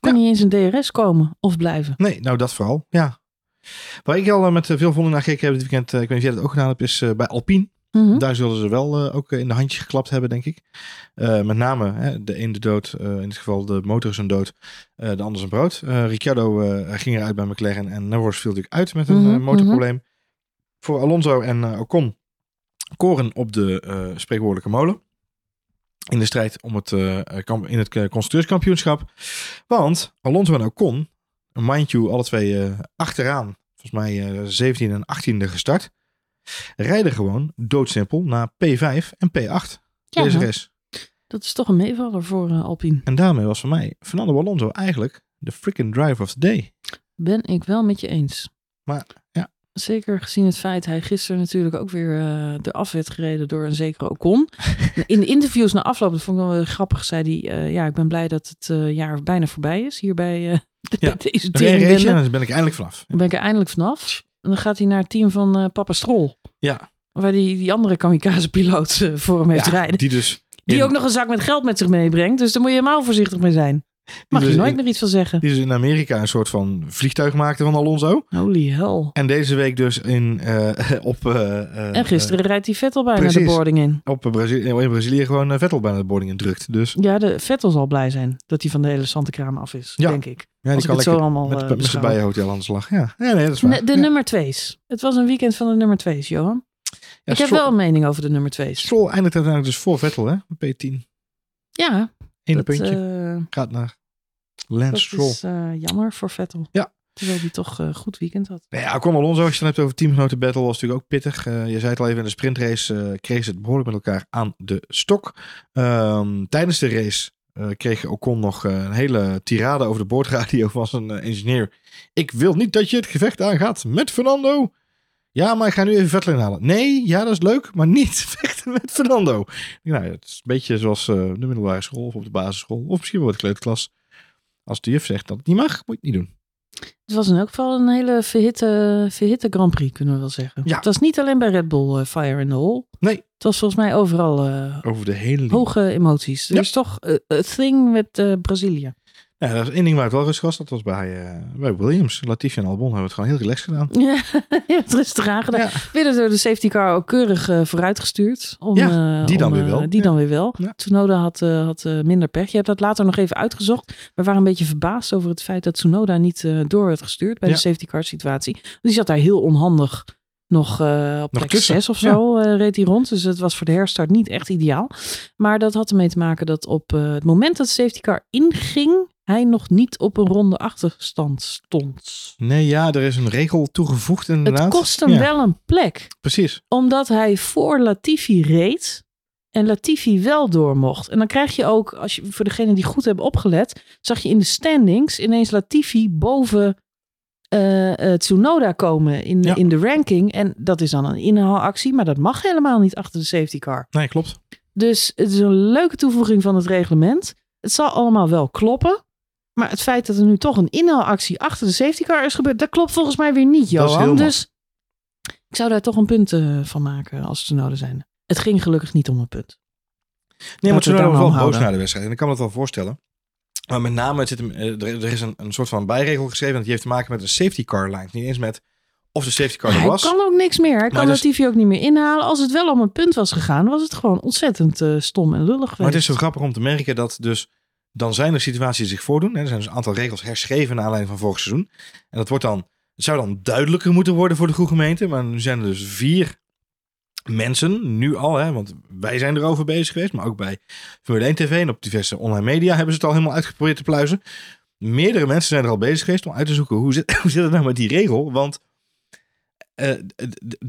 Kon niet eens een DRS komen of blijven. Nee, nou dat vooral, ja. Waar ik al eh, met eh, veel volgende naar gekeken heb dit weekend, eh, ik weet niet of jij dat ook gedaan hebt, is bij Alpine. Mhm. Daar zullen ze wel ook in de handjes geklapt hebben, denk ik. Met name hè, de ene dood, eh, in dit geval de motor is een dood, de ander is een brood. Ricciardo ging eruit bij McLaren en Norris viel natuurlijk uit met een Mhm, motorprobleem. Voor Alonso en Ocon koren op de eh, spreekwoordelijke molen. In de strijd om het, eh, kamp- in het eh, constructeurskampioenschap. Want Alonso en Ocon, mind you, alle twee achteraan, volgens mij eh 17 en 18e gestart. Rijden gewoon doodsimpel naar P5 en P8 Ja, deze race. dat is toch een meevaller voor Alpine. En daarmee was voor mij Fernando Alonso eigenlijk de freaking driver of the day. Ben ik wel met je eens. Maar. Zeker gezien het feit hij gisteren natuurlijk ook weer eh, de af werd gereden door een zekere Ocon. In de interviews na afloop, dat vond ik wel grappig, zei hij... eh, ja, ik ben blij dat het eh, jaar bijna voorbij is hier bij eh, Ja, deze en dan ben ik eindelijk vanaf. Dan ben ik er eindelijk vanaf. En dan gaat hij naar het team van Papa Strol. Ja, Waar die, die andere kamikaze-piloot voor hem heeft ja rijden. die dus Die in- ook nog een zak met geld met zich meebrengt. Dus daar moet je helemaal voorzichtig mee zijn. Mag je dus nooit in- meer iets van zeggen. Die dus in Amerika een soort van vliegtuig maakte van Alonso. Holy hell. En deze week dus in, eh, op, eh, eh, En gisteren rijdt die Vettel bijna precies. de boarding in. op Brazilië, in Brazilië gewoon Vettel bijna de boarding in drukt. Dus Ja, de Vettel zal blij zijn dat hij van de hele Santekraam af is, Ja. denk ik. ja, Als die ik kan het zo allemaal met, met zijn beschouw. bijenhotel aan de slag. Ja, ja nee, dat is waar. De, de ja. nummer twee's. Het was een weekend van de nummer twee's, Johan. Ja, ik heb Stroll- wel een mening over de nummer twee's. Stroll eindigt uiteindelijk dus voor Vettel, hè? P10. Ja, Eén puntje. eh, Gaat naar Lance dat Stroll. is eh, jammer voor Vettel. Ja. Terwijl hij toch een goed weekend had. Nou ja, Con Alonso, als je het hebt over teamgenoten battle, was natuurlijk ook pittig. Eh, je zei het al even, in de sprintrace eh kreeg ze het behoorlijk met elkaar aan de stok. Ehm, tijdens de race eh, kreeg Ocon nog eh, een hele tirade over de boordradio van zijn eh, engineer. Ik wil niet dat je het gevecht aangaat met Fernando. Ja, maar ik ga nu even Vettel inhalen. Nee, ja, dat is leuk, maar niet vechten met Fernando. Nou, het is een beetje zoals eh, de middelbare school of op de basisschool. Of misschien wel de kleuterklas. Als de juf zegt dat het niet mag, moet je het niet doen. Het was in elk geval een hele verhitte, verhitte Grand Prix, kunnen we wel zeggen. Ja. Het was niet alleen bij Red Bull eh, Fire in the Hole. Nee. Het was volgens mij overal eh, Over de hele hoge emoties. Er Ja. is toch een thing met Brazilië. Ja, dat is één ding waar het wel rustig was. Dat was bij, eh, bij Williams. Latifi en Albon hebben het gewoon heel relaxed gedaan. Ja, het rustig. Ja. Werden door de safety car ook keurig eh, vooruitgestuurd. Om, Ja, eh, die dan om, weer wel. Die Ja. dan weer wel. Ja. Tsunoda had, had minder pech. Je hebt dat later nog even uitgezocht. We waren een beetje verbaasd over het feit dat Tsunoda niet door werd gestuurd bij de safety car situatie. Die zat daar heel onhandig nog op Nog plek tussen. 6 of zo reed hij rond. Dus het was voor de herstart niet echt ideaal. Maar dat had ermee te maken dat op het moment dat de safety car inging, hij nog niet op een ronde achterstand stond. Nee, ja, er is een regel toegevoegd inderdaad. Het kost hem Ja, wel een plek Precies. omdat hij voor Latifi reed en Latifi wel door mocht. En dan krijg je ook, als je, voor degenen die goed hebben opgelet, zag je in de standings ineens Latifi boven eh, eh, Tsunoda komen in, Ja. in de ranking. En dat is dan een inhaalactie, maar dat mag helemaal niet achter de safety car. Nee, klopt. Dus het is een leuke toevoeging van het reglement. Het zal allemaal wel kloppen. Maar het feit dat er nu toch een inhaalactie achter de safety car is gebeurd, dat klopt volgens mij weer niet, Dat Johan. Dus ik zou daar toch een punt eh, van maken als ze nodig zijn. Het ging gelukkig niet om een punt. Nee, maar we Tsunoda was maar wel boos houden. na de wedstrijd. En ik kan me dat wel voorstellen. Maar met name, het zit hem, eh, er, er is een, een soort van bijregel geschreven. En die heeft te maken met een safety car line. Niet eens met of de safety car er hij was. kan ook niks meer. Hij kan dus- Latifi ook niet meer inhalen. Als het wel om een punt was gegaan, was het gewoon ontzettend eh, stom en lullig geweest. Maar het is zo grappig om te merken dat dus... Dan zijn er situaties die zich voordoen. Er zijn dus een aantal regels herschreven naar aanleiding van vorig seizoen. En dat wordt dan... Zou dan duidelijker moeten worden voor de goede gemeente. Maar nu zijn er dus vier mensen, nu al, hè, want wij zijn erover bezig geweest, maar ook bij Formule 1 TV en op diverse online media hebben ze het al helemaal uitgeprobeerd te pluizen. Meerdere mensen zijn er al bezig geweest om uit te zoeken hoe zit, hoe zit het nou met die regel, want eh,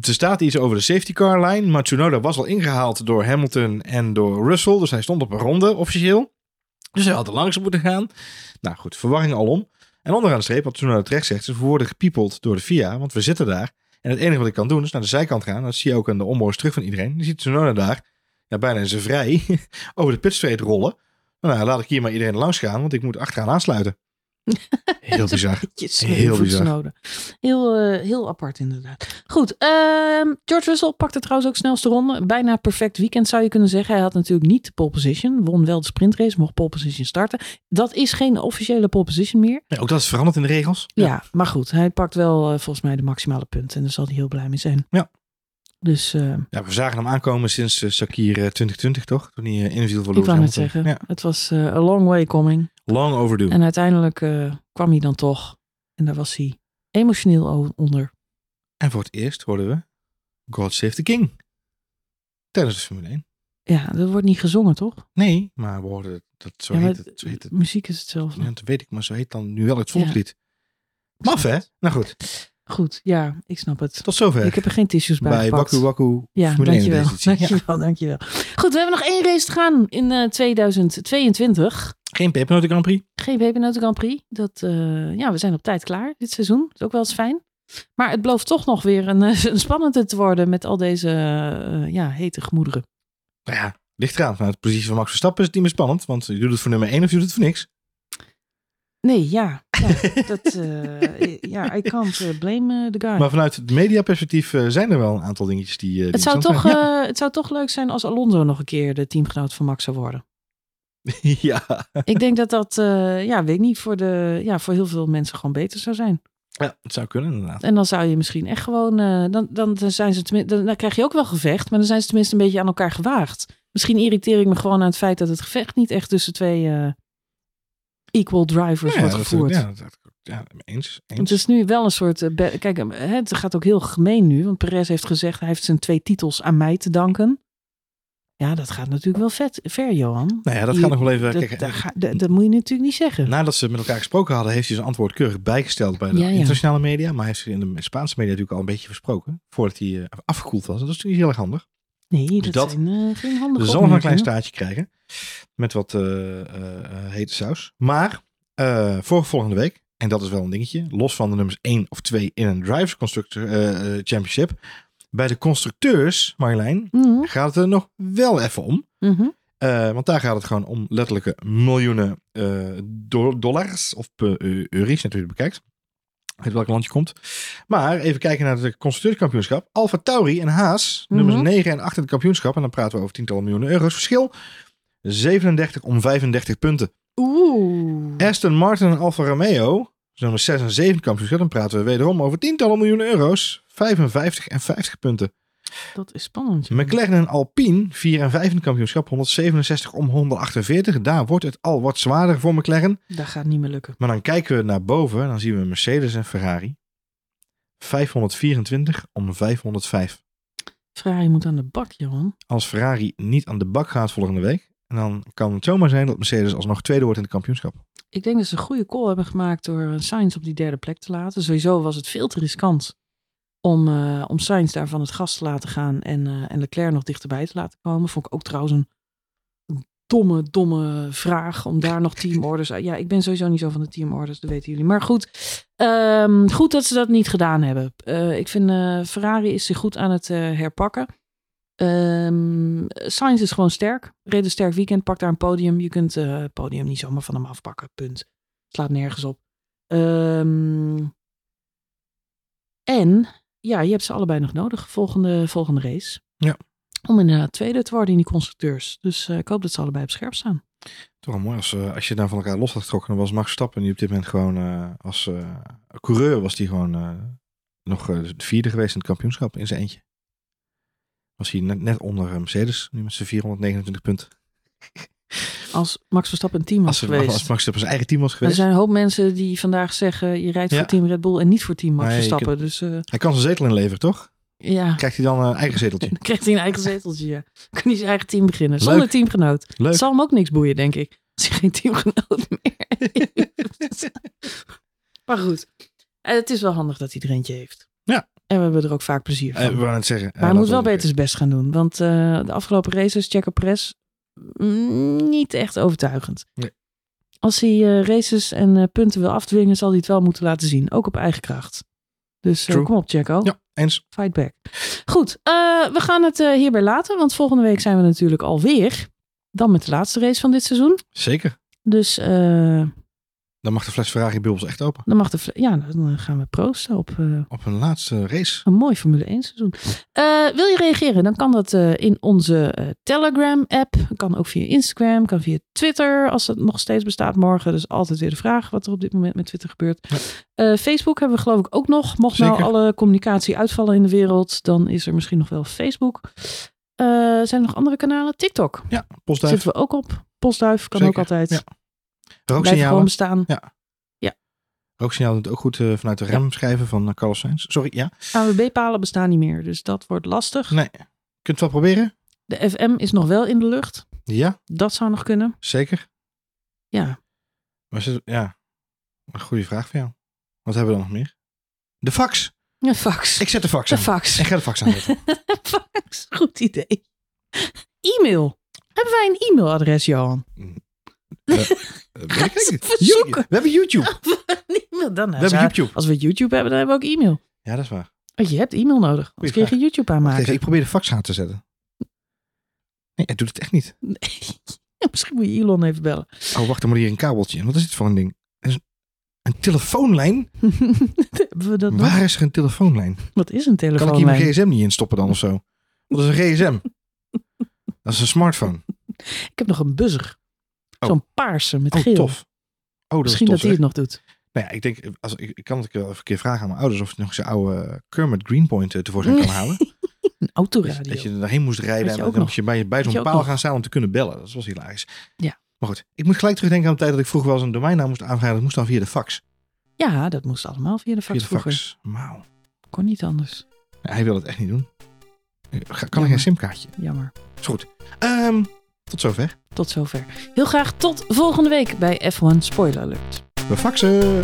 er staat iets over de safety car line, maar Tsunoda was al ingehaald door Hamilton en door Russell, dus hij stond op een ronde officieel. Dus hij had er langs moeten gaan. Nou goed, verwarring alom. En onderaan de streep, wat Tsunoda terecht zegt, is we worden gepiepeld door de FIA, want we zitten daar. En het enige wat ik kan doen is naar de zijkant gaan. Dat zie je ook aan de onboards terug van iedereen. Je ziet Tsunoda daar, ja, bijna in zijn vrij, over de pitstreet rollen. Nou, laat ik hier maar iedereen langs gaan, want ik moet achteraan aansluiten. Heel bizar. Heel bizar. Heel, eh, heel apart inderdaad. Goed, ehm, George Russell pakte trouwens ook snelste ronde. Bijna perfect weekend zou je kunnen zeggen. Hij had natuurlijk niet de pole position. Won wel de sprintrace, mocht pole position starten. Dat is geen officiële pole position meer. Ja, ook dat is veranderd in de regels. Ja, maar goed. Hij pakt wel eh, volgens mij de maximale punten. En daar zal hij heel blij mee zijn. Ja. Dus eh, Ja, we zagen hem aankomen sinds uh, Sakir 2020, toch? Toen hij uh, inviel voor ik net Hamilton. zeggen, Ja, het was eh, a long way coming. long overdue. En uiteindelijk eh, kwam hij dan toch. En daar was hij emotioneel onder. En voor het eerst hoorden we God Save the King. Tijdens de Formule 1. Ja, dat wordt niet gezongen, toch? Nee, maar we hoorden dat zo Ja, heet het. Zo heet het. Muziek is hetzelfde. Ja, dat weet ik, maar zo heet dan nu wel het volkslied. Maf, hè? Nou goed, Goed, ja, ik snap het. tot zover. Ik heb er geen tissues bij, bij gepakt. Waku Waku Ja, Formule 1 dankjewel. editie. Ja, Dankjewel, dankjewel. Goed, we hebben nog één race te gaan in eh 2022. geen pepernoten Grand Prix. Geen Pepernoten Grand Prix. Dat, eh, ja, we zijn op tijd klaar dit seizoen. Dat is ook wel eens fijn. Maar het belooft toch nog weer een, eh, een spannende te worden met al deze eh, ja, hete gemoederen. Nou ja, ligt eraan. Vanuit de positie van Max Verstappen is het niet meer spannend. Want je doet het voor nummer 1 of je doet het voor niks. Nee, ja. ja dat, eh, ja, I can't eh, blame eh, the guy. Maar vanuit het mediaperspectief eh, zijn er wel een aantal dingetjes die... die het, zou toch. Ja. het zou toch leuk zijn als Alonso nog een keer de teamgenoot van Max zou worden. ja. Ik denk dat dat, ja, weet ik niet, voor, de, ja, voor heel veel mensen gewoon beter zou zijn. ja, het zou kunnen inderdaad. En dan zou je misschien echt gewoon, eh, dan, dan zijn ze tenminste, dan, dan krijg je ook wel gevecht, maar dan zijn ze tenminste een beetje aan elkaar gewaagd. Misschien irriteer ik me gewoon aan het feit dat het gevecht niet echt tussen twee equal drivers wordt gevoerd. ja, dat, ja, eens. eens. Het is nu wel een soort. eh, Kijk, eh, het gaat ook heel gemeen nu. Want Perez heeft gezegd. Hij heeft zijn twee titels aan mij te danken. Ja, dat gaat natuurlijk wel vet, ver, Johan. nou ja, dat gaat nog wel even... Dat, dat, ga- dat- dat moet je natuurlijk niet zeggen. Nadat ze met elkaar gesproken hadden, heeft hij zijn antwoord keurig bijgesteld bij de Ja, ja. internationale media. Maar hij heeft zich in de Spaanse media natuurlijk al een beetje versproken. Voordat hij eh, afgekoeld was. Dat is natuurlijk heel erg handig. Nee, dat, dat- zijn geen handige Dus zal nog een klein staartje krijgen. Met wat eh, eh, hete saus. Maar voor volgende week, en dat is wel een dingetje. Los van de nummers 1 of 2 in een Drivers Constructor Championship. Bij de constructeurs, Marjolein, Mhm, gaat het er nog wel even om. mhm. Want daar gaat het gewoon om letterlijke miljoenen do- dollars of uh, euro's, natuurlijk bekijkt. Uit welk land je komt. Maar even kijken naar het constructeurskampioenschap. Alfa Tauri en Haas, Mhm. nummers 9 en 8 in het kampioenschap. En dan praten we over tientallen miljoenen euro's verschil. 37 om 35 punten. Oeh. Aston Martin en Alfa Romeo, nummer 6 en 7 kampioenschap. Dan praten we wederom over tientallen miljoenen euro's. 55 en 50 punten. Dat is spannend. joh. McLaren en Alpine, 4 en 5 in het kampioenschap, 167 om 148. Daar wordt het al wat zwaarder voor McLaren. Dat gaat niet meer lukken. Maar dan kijken we naar boven, dan zien we Mercedes en Ferrari. 524 om 505. Ferrari moet aan de bak, Johan. Als Ferrari niet aan de bak gaat volgende week, dan kan het zomaar zijn dat Mercedes alsnog tweede wordt in het kampioenschap. Ik denk dat ze een goede call hebben gemaakt door Sainz op die derde plek te laten. Sowieso was het veel te riskant om, eh om Sainz daar van het gas te laten gaan en, eh, en Leclerc nog dichterbij te laten komen. Vond ik ook trouwens een domme, domme vraag om daar nog teamorders... Ja, ik ben sowieso niet zo van de teamorders, dat weten jullie. Maar goed, ehm, goed dat ze dat niet gedaan hebben. Eh, ik vind Ferrari is zich goed aan het herpakken. Sainz is gewoon sterk. Reed een sterk weekend, pak daar een podium. Je kunt het podium niet zomaar van hem afpakken, punt. Slaat nergens op. Ehm, en ja, je hebt ze allebei nog nodig, volgende, volgende race. Ja. Om inderdaad tweede te worden in die constructeurs. Dus eh, ik hoop dat ze allebei op scherp staan. Toch mooi als, eh, als je daar van elkaar los had getrokken. Dan was Max Verstappen die op dit moment gewoon eh, als coureur was die gewoon nog de vierde geweest in het kampioenschap in zijn eentje. Was hij net, net onder Mercedes, nu met zijn 429 punten. Als Max Verstappen een team was Als, geweest. als Max Verstappen zijn eigen team was er geweest. zijn een hoop mensen die vandaag zeggen... je rijdt Ja. voor team Red Bull en niet voor team Max Nee, Verstappen. Dus eh, Hij kan zijn zetel inleveren, toch? ja, Krijgt hij dan een eigen zeteltje? dan krijgt hij een eigen zeteltje. Ja. Kan hij zijn eigen team beginnen. Zonder teamgenoot. Leuk. Het zal hem ook niks boeien, denk ik. Als hij geen teamgenoot meer heeft. maar goed, Eh, het is wel handig dat hij er eentje heeft. Ja. En we hebben er ook vaak plezier van. Eh, we waren het zeggen. maar hij moet wel beter zijn best gaan doen. Want de afgelopen races, Checo Perez, mm, niet echt overtuigend. Nee. Als hij eh, races en eh, punten wil afdwingen, zal hij het wel moeten laten zien. Ook op eigen kracht. Dus eh, kom op, Checo. Ja, eens. Fight back. Goed, we gaan het hierbij laten. Want volgende week zijn we natuurlijk alweer. Dan met de laatste race van dit seizoen. Zeker. Dus Dan mag de fles Ferrari Bubbels echt open. dan mag de. Ja, dan gaan we proosten op eh, Op een laatste race. een mooi Formule 1 seizoen. Eh, wil je reageren? Dan kan dat eh, in onze eh, Telegram-app. Kan ook via Instagram, kan via Twitter, als het nog steeds bestaat morgen. Dus altijd weer de vraag wat er op dit moment met Twitter gebeurt. Eh, Facebook hebben we geloof ik ook nog. Mocht nou alle communicatie uitvallen in de wereld, dan is er misschien nog wel Facebook. Eh, zijn er nog andere kanalen? TikTok Ja, postduif. zitten we ook op. Postduif kan Zeker, ook altijd. ja. Blijf gewoon Rooksignalen. bestaan. Rooksignaal doet ook goed eh, vanuit de remschijven van eh, Carlos Sainz. Sorry, ja. AWB-palen bestaan niet meer, dus dat wordt lastig. Nee. Kunt het wel proberen? De FM is nog wel in de lucht. Ja, Dat zou nog kunnen. zeker. Ja, Maar ze, ja, een goede vraag voor jou. Wat hebben we dan nog meer? De fax. ja fax. Ik zet de fax De aan. fax. Ik ga de fax aanzetten. fax, goed idee. E-mail. Hebben wij een e-mailadres, Johan? Eh, You- We hebben YouTube. E-mail dan. We hebben YouTube. Als we YouTube hebben, dan hebben we ook e-mail. Ja, dat is waar. Want je hebt e-mail nodig. Anders kun je geen YouTube aanmaken. even, ik probeer de fax aan te zetten. Nee, hij doet het echt niet. Nee. Misschien moet je Elon even bellen. Oh, wacht, er moet hier een kabeltje. Wat is dit voor een ding? Een, telefoonlijn? hebben we dat nog? Waar is er een telefoonlijn? Wat is een Kan ik hier telefoonlijn? mijn gsm niet in stoppen dan of zo? Wat is een gsm? Dat is een smartphone. Ik heb nog een buzzer. Oh. Zo'n paarse met Oh, geel. tof. Oh, dat Misschien is dat hij het nog doet. Nou ja, ik denk, als, ik, ik kan het even een keer vragen aan mijn ouders of hij nog zijn oude Kermit Greenpoint eh, tevoorschijn kan halen. Een autoradio. dat je er daarheen moest rijden en dan nog. moest je bij, bij zo'n paal nog. gaan staan om te kunnen bellen. Dat was hilarisch. Ja. Maar goed, ik moet gelijk terugdenken aan de tijd dat ik vroeger wel eens een domeinnaam moest aanvragen. Dat moest dan via de fax. Ja, dat moest allemaal via de Via fax de vroeger. fax. Wauw. Kon niet anders. Hij wil het echt niet doen. Ga- Kan Jammer. geen simkaartje? Jammer. Is goed. Ehm, tot zover. Tot zover. Heel graag tot volgende week bij F1 Spoiler Alert. We faxen.